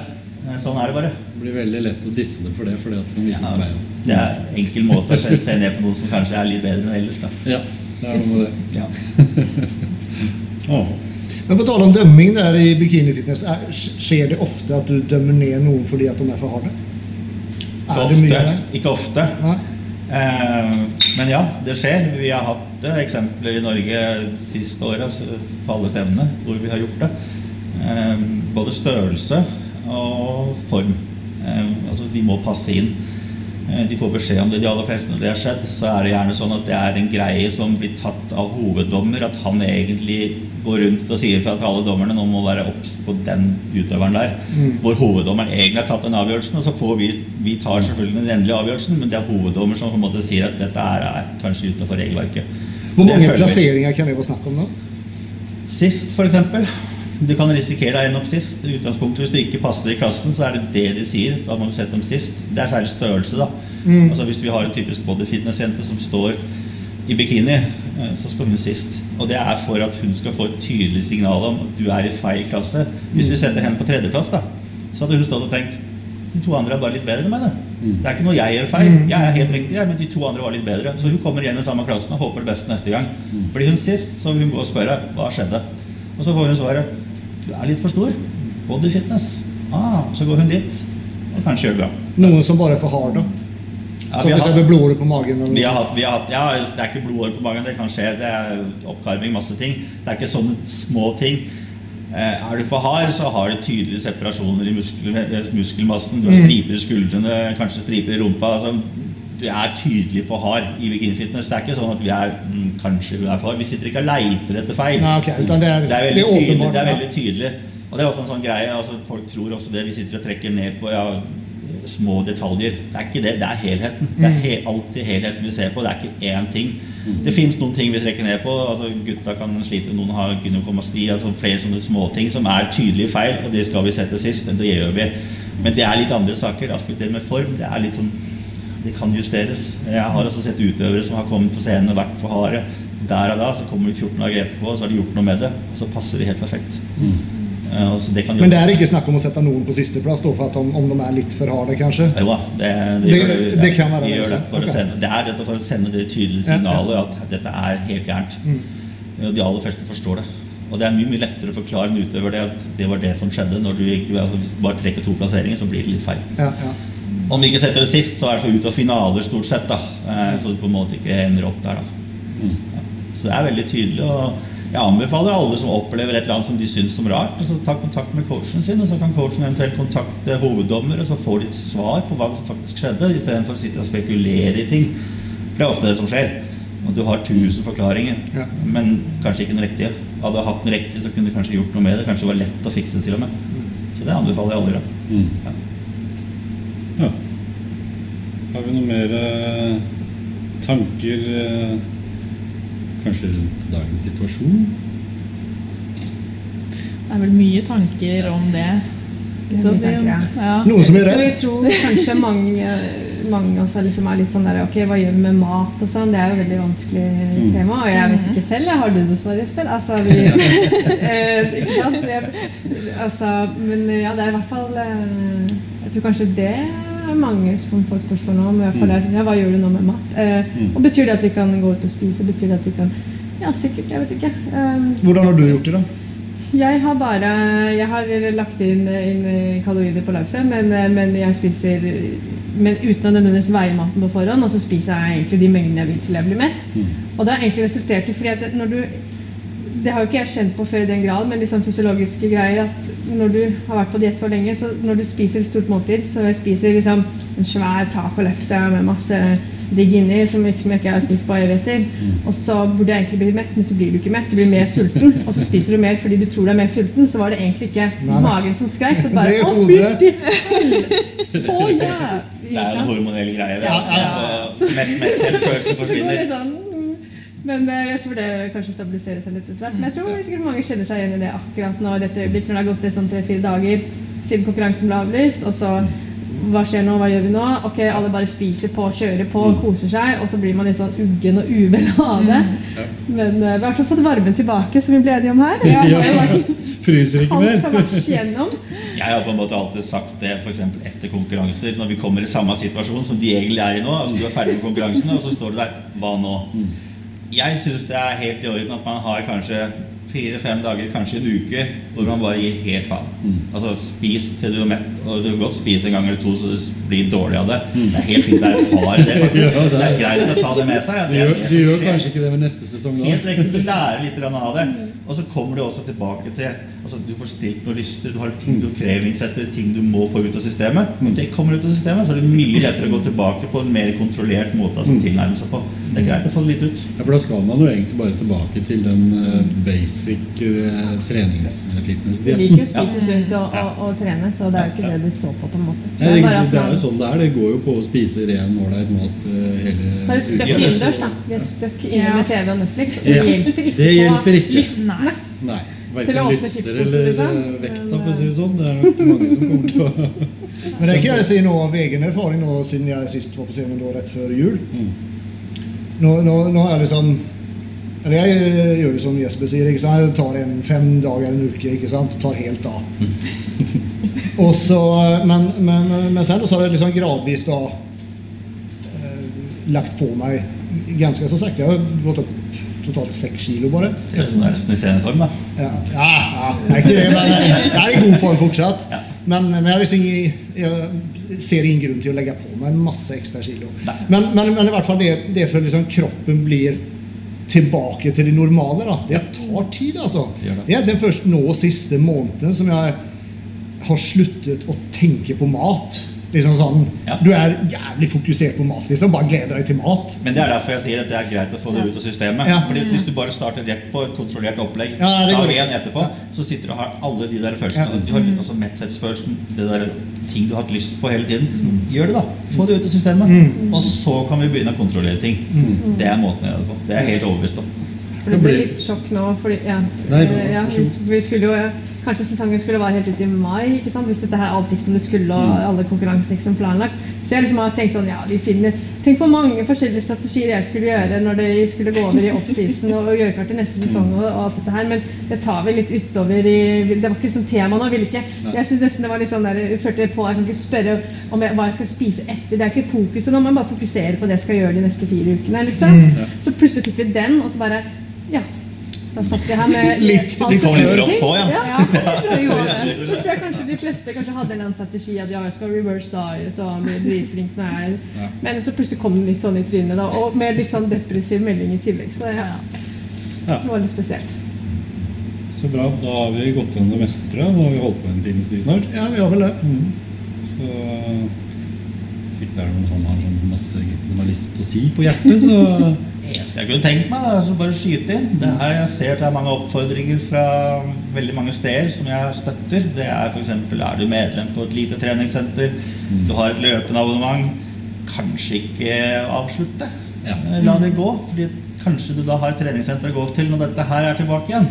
Eh, Sånn er det bare. Det blir veldig lett å disse det for det, fordi at man viser Ja, beina. det er en enkel måte å se se ned på noe som kanskje er litt bedre enn ellers. da. Ja, det er noe med det. Ja. Åh. Men på tale om dømming der i bikinifitness, er, skjer det ofte at du dømmer ned noen fordi at de er for harde? Ikke ofte. Ikke ofte. Eh, men ja, det skjer. Vi har hatt eh, eksempler i Norge siste året på alle stevnene hvor vi har gjort det. Eh, både størrelse og form. Eh, altså, de må passe inn. Eh, de får beskjed om det. De aller fleste når det har skjedd, så er det gjerne sånn at det er en greie som blir tatt av hoveddommer. At han egentlig går rundt og sier fra til alle dommerne nå må være obs på den utøveren der. Mm. Hvor hoveddommeren egentlig har tatt den avgjørelsen, og så får vi Vi tar selvfølgelig den endelige avgjørelsen, men det er hoveddommer som på en måte sier at dette er, er kanskje utenfor regelverket. Hvor mange plasseringer kan det være snakk om da? Sist, f.eks. Du kan risikere ende opp sist. I utgangspunktet Hvis du ikke passer i klassen, så er det det de sier. Da må vi sette dem sist. Det er særlig størrelse, da. Mm. Altså Hvis vi har en typisk bodyfitness-jente som står i bikini, eh, så skal hun sist. Og det er for at hun skal få et tydelig signal om at du er i feil klasse. Hvis vi setter henne på tredjeplass, da, så hadde hun stått og tenkt de to andre er bare litt bedre enn meg. det. Mm. Det er ikke noe jeg gjør feil. Mm. Jeg er helt riktig, men de to andre var litt bedre. Så hun kommer igjen i samme klassen og håper det beste neste gang. Mm. Blir hun sist, så vil hun gå og spørre hva skjedde. Og så får hun svaret du er litt for stor. Body fitness. Ah, så går hun dit og kanskje gjør det bra. Noen som bare er for hard, da? Ja, vi har hatt- blodåre på magen? Vi har hatt, vi har hatt, ja, Det er ikke blodåre på magen, det kan skje. Det er oppkarming, masse ting. Det er ikke sånne små ting. Eh, er du for hard, så har du tydelige separasjoner i muskel, muskelmassen. Du har Mm. striper i skuldrene, kanskje striper i rumpa. altså Du er tydelig for hard i bikinifitness. Det er ikke sånn at vi er mm, kanskje hun er for hard. Vi sitter ikke og leiter etter feil. Nei, ok, utan det er, Det er veldig tydelig. Det er veldig tydelig. Og det er også en sånn greie, altså Folk tror også det. Vi sitter og trekker ned på ja, små detaljer. Det er ikke det. Det er helheten. Det er Mm. he alltid helheten vi ser på. Det er ikke én ting. Det finnes noen ting vi trekker ned på. altså Gutta kan slite, noen har gynekomasti, altså flere sånne småting som er tydelige feil, og det skal vi sette sist. Det gjør vi. Men det er litt andre saker. Altså det med form, det er litt sånn Det kan justeres. Jeg har også sett utøvere som har kommet på scenen og vært for harde. Der og da så kommer de 14 dager etterpå, og så har de gjort noe med det. Og så passer de helt perfekt. Altså det kan Men det er ikke snakk om å sette noen på sisteplass, for at om, om de er litt for harde, kanskje? Jo da, det, det, Det- gjør det kan være det gjør det, for okay. å sende, det er dette for å sende det tydelige Ja, ja. signalet at dette er helt gærent. Mm. Og De aller fleste forstår det. Og det er mye mye lettere å forklare en utøver det at det var det som skjedde. når du ikke, altså Hvis du bare trekker to plasseringer, så blir det litt feil. Ja, ja. Om vi ikke setter det sist, så er det ut av finaler stort sett. da Eh, Så du på en måte ikke ender opp der. da Mm. ja. Så det er veldig tydelig. og Jeg anbefaler alle som opplever et eller annet som de syns som rart, altså ta kontakt med coachen sin, og så kan coachen eventuelt kontakte hoveddommer, og så får de et svar på hva som faktisk skjedde, istedenfor å sitte og spekulere i ting. For det er ofte det som skjer. Og du har tusen forklaringer, Ja. men kanskje ikke den riktige. Hadde du hatt den riktige, så kunne du kanskje gjort noe med det. Kanskje det var lett å fikse det til og med. Så det anbefaler jeg alle å gjøre. Mm. Ja. Ja. Har vi noen mer eh, tanker eh, kanskje rundt dagens situasjon? Det er vel mye tanker om det. Det mye tanker, ja. Ja. Noen som er Så vi tror kanskje mange mange også liksom er litt sånn der Ok, hva gjør vi med mat og sånn? Det er jo et veldig vanskelig Mm. tema. Og jeg vet ikke selv. jeg Har du som har Jesper? Altså, vi eh, Ikke sant? Jeg, altså, men ja, det er i hvert fall eh, Jeg tror kanskje det er mange som får spørsmål om. Mm. hva gjør du nå med mat? Eh, Mm. og Betyr det at vi kan gå ut og spise? Betyr det at vi kan Ja, sikkert. Jeg vet ikke. Um, Hvordan har du gjort det, da? jeg har bare Jeg har lagt inn, inn kalorier på lauset, men, men jeg spiser men uten å nødvendigvis veie maten på forhånd. Og så spiser jeg egentlig de mengdene jeg vil til jeg blir mett. Mm. Og det har egentlig resultert i fordi at når du Det har jo ikke jeg kjent på før i den grad, men liksom fysiologiske greier at når du har vært på diett så lenge, så når du spiser et stort måltid, så jeg spiser liksom en svær tacolefse med masse digg inni som, ikke, som jeg ikke har spist på evigheter, og så burde jeg egentlig bli mett, men så blir du ikke mett, du blir mer sulten, og så spiser du mer fordi du tror du er mer sulten, så var det egentlig ikke Nei, nei. magen som skrek, så bare er Å, fytti helvete! Så jævlig! Det er en hormonell greie. det. Ja, ja, ja. Mett, mett- forsvinner. Mm. Men eh, jeg tror det kanskje stabiliserer seg litt etter hvert. Men jeg tror sikkert mange kjenner seg igjen i det akkurat nå dette øyeblikk, når det har gått det sånn tre-fire dager siden konkurransen ble avlyst. Og så hva skjer nå, hva gjør vi nå? Ok, alle bare spiser på, kjører på, koser seg. Og så blir man litt sånn uggen og uvel av det. Men eh, vi har i hvert fall fått varmen tilbake, som vi ble enige om her. Ja, vært Fryser ikke mer. Jeg har på en måte alltid sagt det f.eks. etter konkurranser, når vi kommer i samme situasjon som de egentlig er i nå. altså Du er ferdig med konkurransene, og så står du der. Hva nå? Jeg syns det er helt i orden at man har kanskje fire-fem dager, kanskje en uke, hvor man bare gir helt faen. Mm. Altså spis til du er mett, og du kan godt spise en gang eller to så du blir dårlig av det. Det er helt fint å erfare det, faktisk. Ja, det er- Det er greit å ta det med seg. Det er det du gjør kanskje ikke det med neste sesong nå? Helt riktig, du lærer litt av det. Og så kommer du også tilbake til altså Du får stilt noen lyster, du har ting du krevingsetter, ting du må få ut av systemet. Når det kommer ut av systemet, så er det mye lettere å gå tilbake på en mer kontrollert måte altså tilnærme seg på. Det er greit å få det litt ut. Ja, for da skal man jo egentlig bare tilbake til den eh, basic uh, Vi trenings-fitness-dietten. liker å spise sunt og, og, og trene, så det er jo ikke det det står på, på en måte. Det, bare at det er jo sånn det er. Det går jo på å spise ren, ålreit mat eh, hele Så er det støkk innendørs, da. Vi er støkk inne med TV og Netflix. Og det hjelper ikke det hjelper ikke. på lystene. Nei. Verken lyster eller eh, vekta, for å si det sånn. Det er nok mange som kommer til å Men det kan jeg si noe av egen erfaring nå, siden jeg sist var på scenen da, rett før jul. Mm. Nå, nå, nå er liksom Eller jeg gjør jo som Jesper sier. ikke sant? Jeg tar en fem dager en uke. ikke sant? Tar helt av. Og så, men, men, men, men sen så har jeg liksom gradvis da eh, lagt på meg ganske så sakte. Jeg har gått opp totalt seks kilo bare. Ser ut som er nesten i sceneform, da. Ja, ja, ja det er ikke det, men jeg er i god form fortsatt. Ja. Men, men jeg, liksom jeg ser ingen grunn til å legge på meg masse ekstra kilo. Men, men, men i hvert fall det, det for liksom kroppen blir tilbake til det normale. Da. Det tar tid, altså. Det er egentlig først nå siste måneden som jeg har sluttet å tenke på mat. Liksom sånn, Ja. Du er jævlig fokusert på mat. liksom, Bare gleder deg til mat. Men det er derfor jeg sier at det er greit å få det ut av systemet. Ja. Fordi Hvis du bare starter rett på et kontrollert opplegg Ja, det dag én etterpå, så sitter du og har alle de der følelsene. Ja. Du har altså metthetsfølelsen, det der ting du har hatt lyst på hele tiden. Gjør det, da. Få det ut av systemet. Mm. Og så kan vi begynne å kontrollere ting. Mm. Det er måten å gjøre det på. Det er jeg helt overbevist om. For det blir litt sjokk nå, fordi ja, Nei, eh, ja, vi, vi skulle jo Kanskje sesongen skulle være helt ut i mai, ikke sant? hvis dette her alt gikk som det skulle og Mm. alle konkurransene gikk som planlagt. Så jeg liksom har tenkt sånn, ja, vi finner Tenk på mange forskjellige strategier jeg skulle gjøre når det skulle gå over i offseason og, og gjøre klart til neste sesong og, og alt dette her, men det tar vi litt utover i Det var ikke sånn tema nå. Ville ikke Jeg syns nesten det var litt sånn der jeg følte på Jeg kan ikke spørre om jeg, hva jeg skal spise etter. Det er ikke fokuset nå, men bare fokusere på det jeg skal gjøre de neste fire ukene, liksom. Mm. Så plutselig fikk vi den, og så bare Ja. Da satt vi her med Litt- litt brått på, ja. ja, ja det gjorde det. Så tror jeg kanskje de fleste kanskje hadde en strategi at ja, jeg skal reverse diet og bli dritflink når jeg er Men så plutselig kom den litt sånn i trynet, da, og med litt sånn depressiv melding i tillegg. Så ja, Ja. det var litt spesielt. Så bra. Da har vi gått gjennom det meste, tror jeg. Nå har vi holdt på en times tid snart. Ja, vi har vel det. Så hvis ikke det er noen som har sånn masse som har lyst til å si på hjertet, så eneste jeg kunne tenkt meg, er å bare skyte inn. Det her jeg ser at det er mange oppfordringer fra veldig mange steder som jeg støtter. Det er f.eks. er du medlem på et lite treningssenter, du har et løpende abonnement. Kanskje ikke avslutte. Ja. La det gå. fordi kanskje du da har et treningssenter å gå til når dette her er tilbake igjen.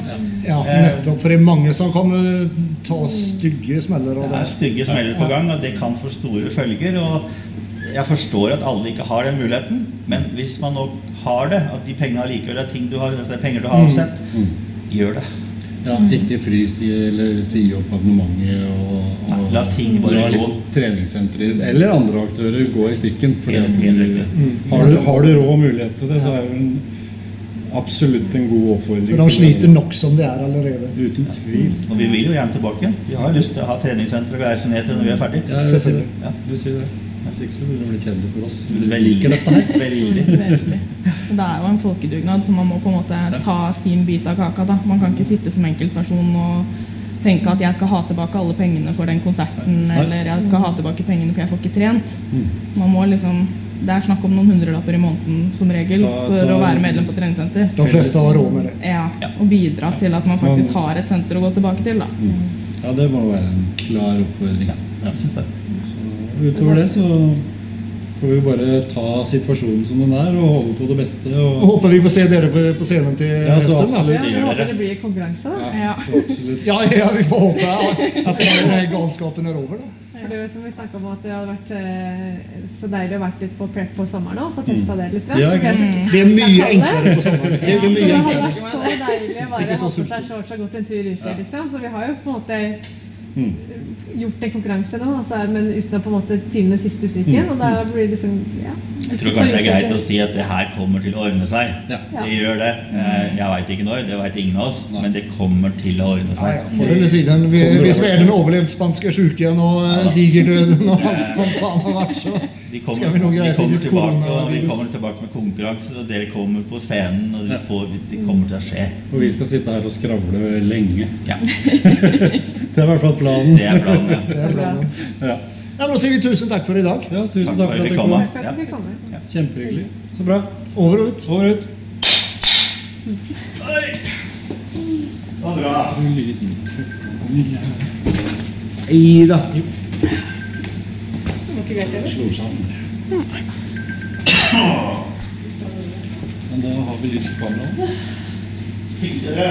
Ja, Eh. nettopp. For er mange som kommer ta stygge smeller. Og Det er stygge smeller på gang, og det kan få store følger. Og jeg forstår at alle ikke har den muligheten, men hvis man nå har det, at de pengene allikevel er ting du har, det er penger du har avsett, Mm. gjør det. Ja, ikke frys i, eller si opp abonnementet og, og Nei, la ting bare gå. liksom treningssentre eller andre aktører gå i stikken. Fordi Helt- at helt du-. Mm. har, du, har du råd og mulighet til det, så er det en, absolutt en god oppfordring. For de sliter nok som det er allerede. Uten tvil. Og vi vil jo gjerne tilbake igjen. Vi har lyst til å ha treningssenter og reise ned til når vi er ferdig. Ja, jeg vil si det. Ja. Jeg vil si det. Hvis ikke så mye å bli kjent for oss. Vi Veldig. liker dette her. Veldig. Veldig. Det er jo en folkedugnad, så man må på en måte ta sin bit av kaka. da. Man kan ikke sitte som enkeltperson og tenke at jeg skal ha tilbake alle pengene for den konserten, eller jeg skal ha tilbake pengene for jeg får ikke trent. Mm. Man må liksom, Det er snakk om noen hundrelapper i måneden som regel Ta- for å være medlem på treningssenter. De fleste har råd med det. Ja, Og bidra til at man faktisk har et senter å gå tilbake til. da. Ja, det må være en klar oppfordring. Ja, jeg synes det. Utover det så får vi bare ta situasjonen som den er, og holde på det beste. Og håper vi får se dere på, på scenen til Ja, så høsten. da. absolutt. Ja, så håper det blir konkurranse, da. Ja. så absolutt. Ja, ja, vi får håpe at denne galskapen er over. da. Det er jo som vi om at det hadde vært eh, så deilig å vært litt på prep på sommeren nå. Få testa det litt. Ja? Mm. Det er mye enklere på sommeren. Det Ja, er så det hadde vært så deilig å bare ha på seg shorts og gått en tur ute, liksom. Så vi har jo på en måte Mm. Gjort en konkurranse nå, altså, men uten å på en måte tynne siste stikken Mm. Og da blir det liksom ja. Jeg tror kanskje det er greit å si at det her kommer til å ordne seg. Ja. Det gjør det. Eh, Jeg veit ikke når, det veit ingen av oss, men det kommer til å ordne Ja, ja, seg. Før eller siden. Vi, hvis har overlevd spanske syken og eh, digerdøden og alt som faen har vært, så Vi kommer, skal vi vi greie til tilbake, og vi kommer tilbake med konkurranser, og dere kommer på scenen, og dere får, det kommer til å skje. Og vi skal sitte her og skravle lenge. Ja, Det er i hvert fall planen. det er planen. ja. Det er planen. Ja, Ja, nå sier vi tusen takk for i dag. ja tusen Takk takk for at dere vi kom, kom. da. Takk for at du fikk komme. Kjempehyggelig. Så bra. Over og ut. Over og ut. Det var bra. Nei da. Det var ikke greit, eller? Slår sammen. Men da har vi lyst på kameraet. Dere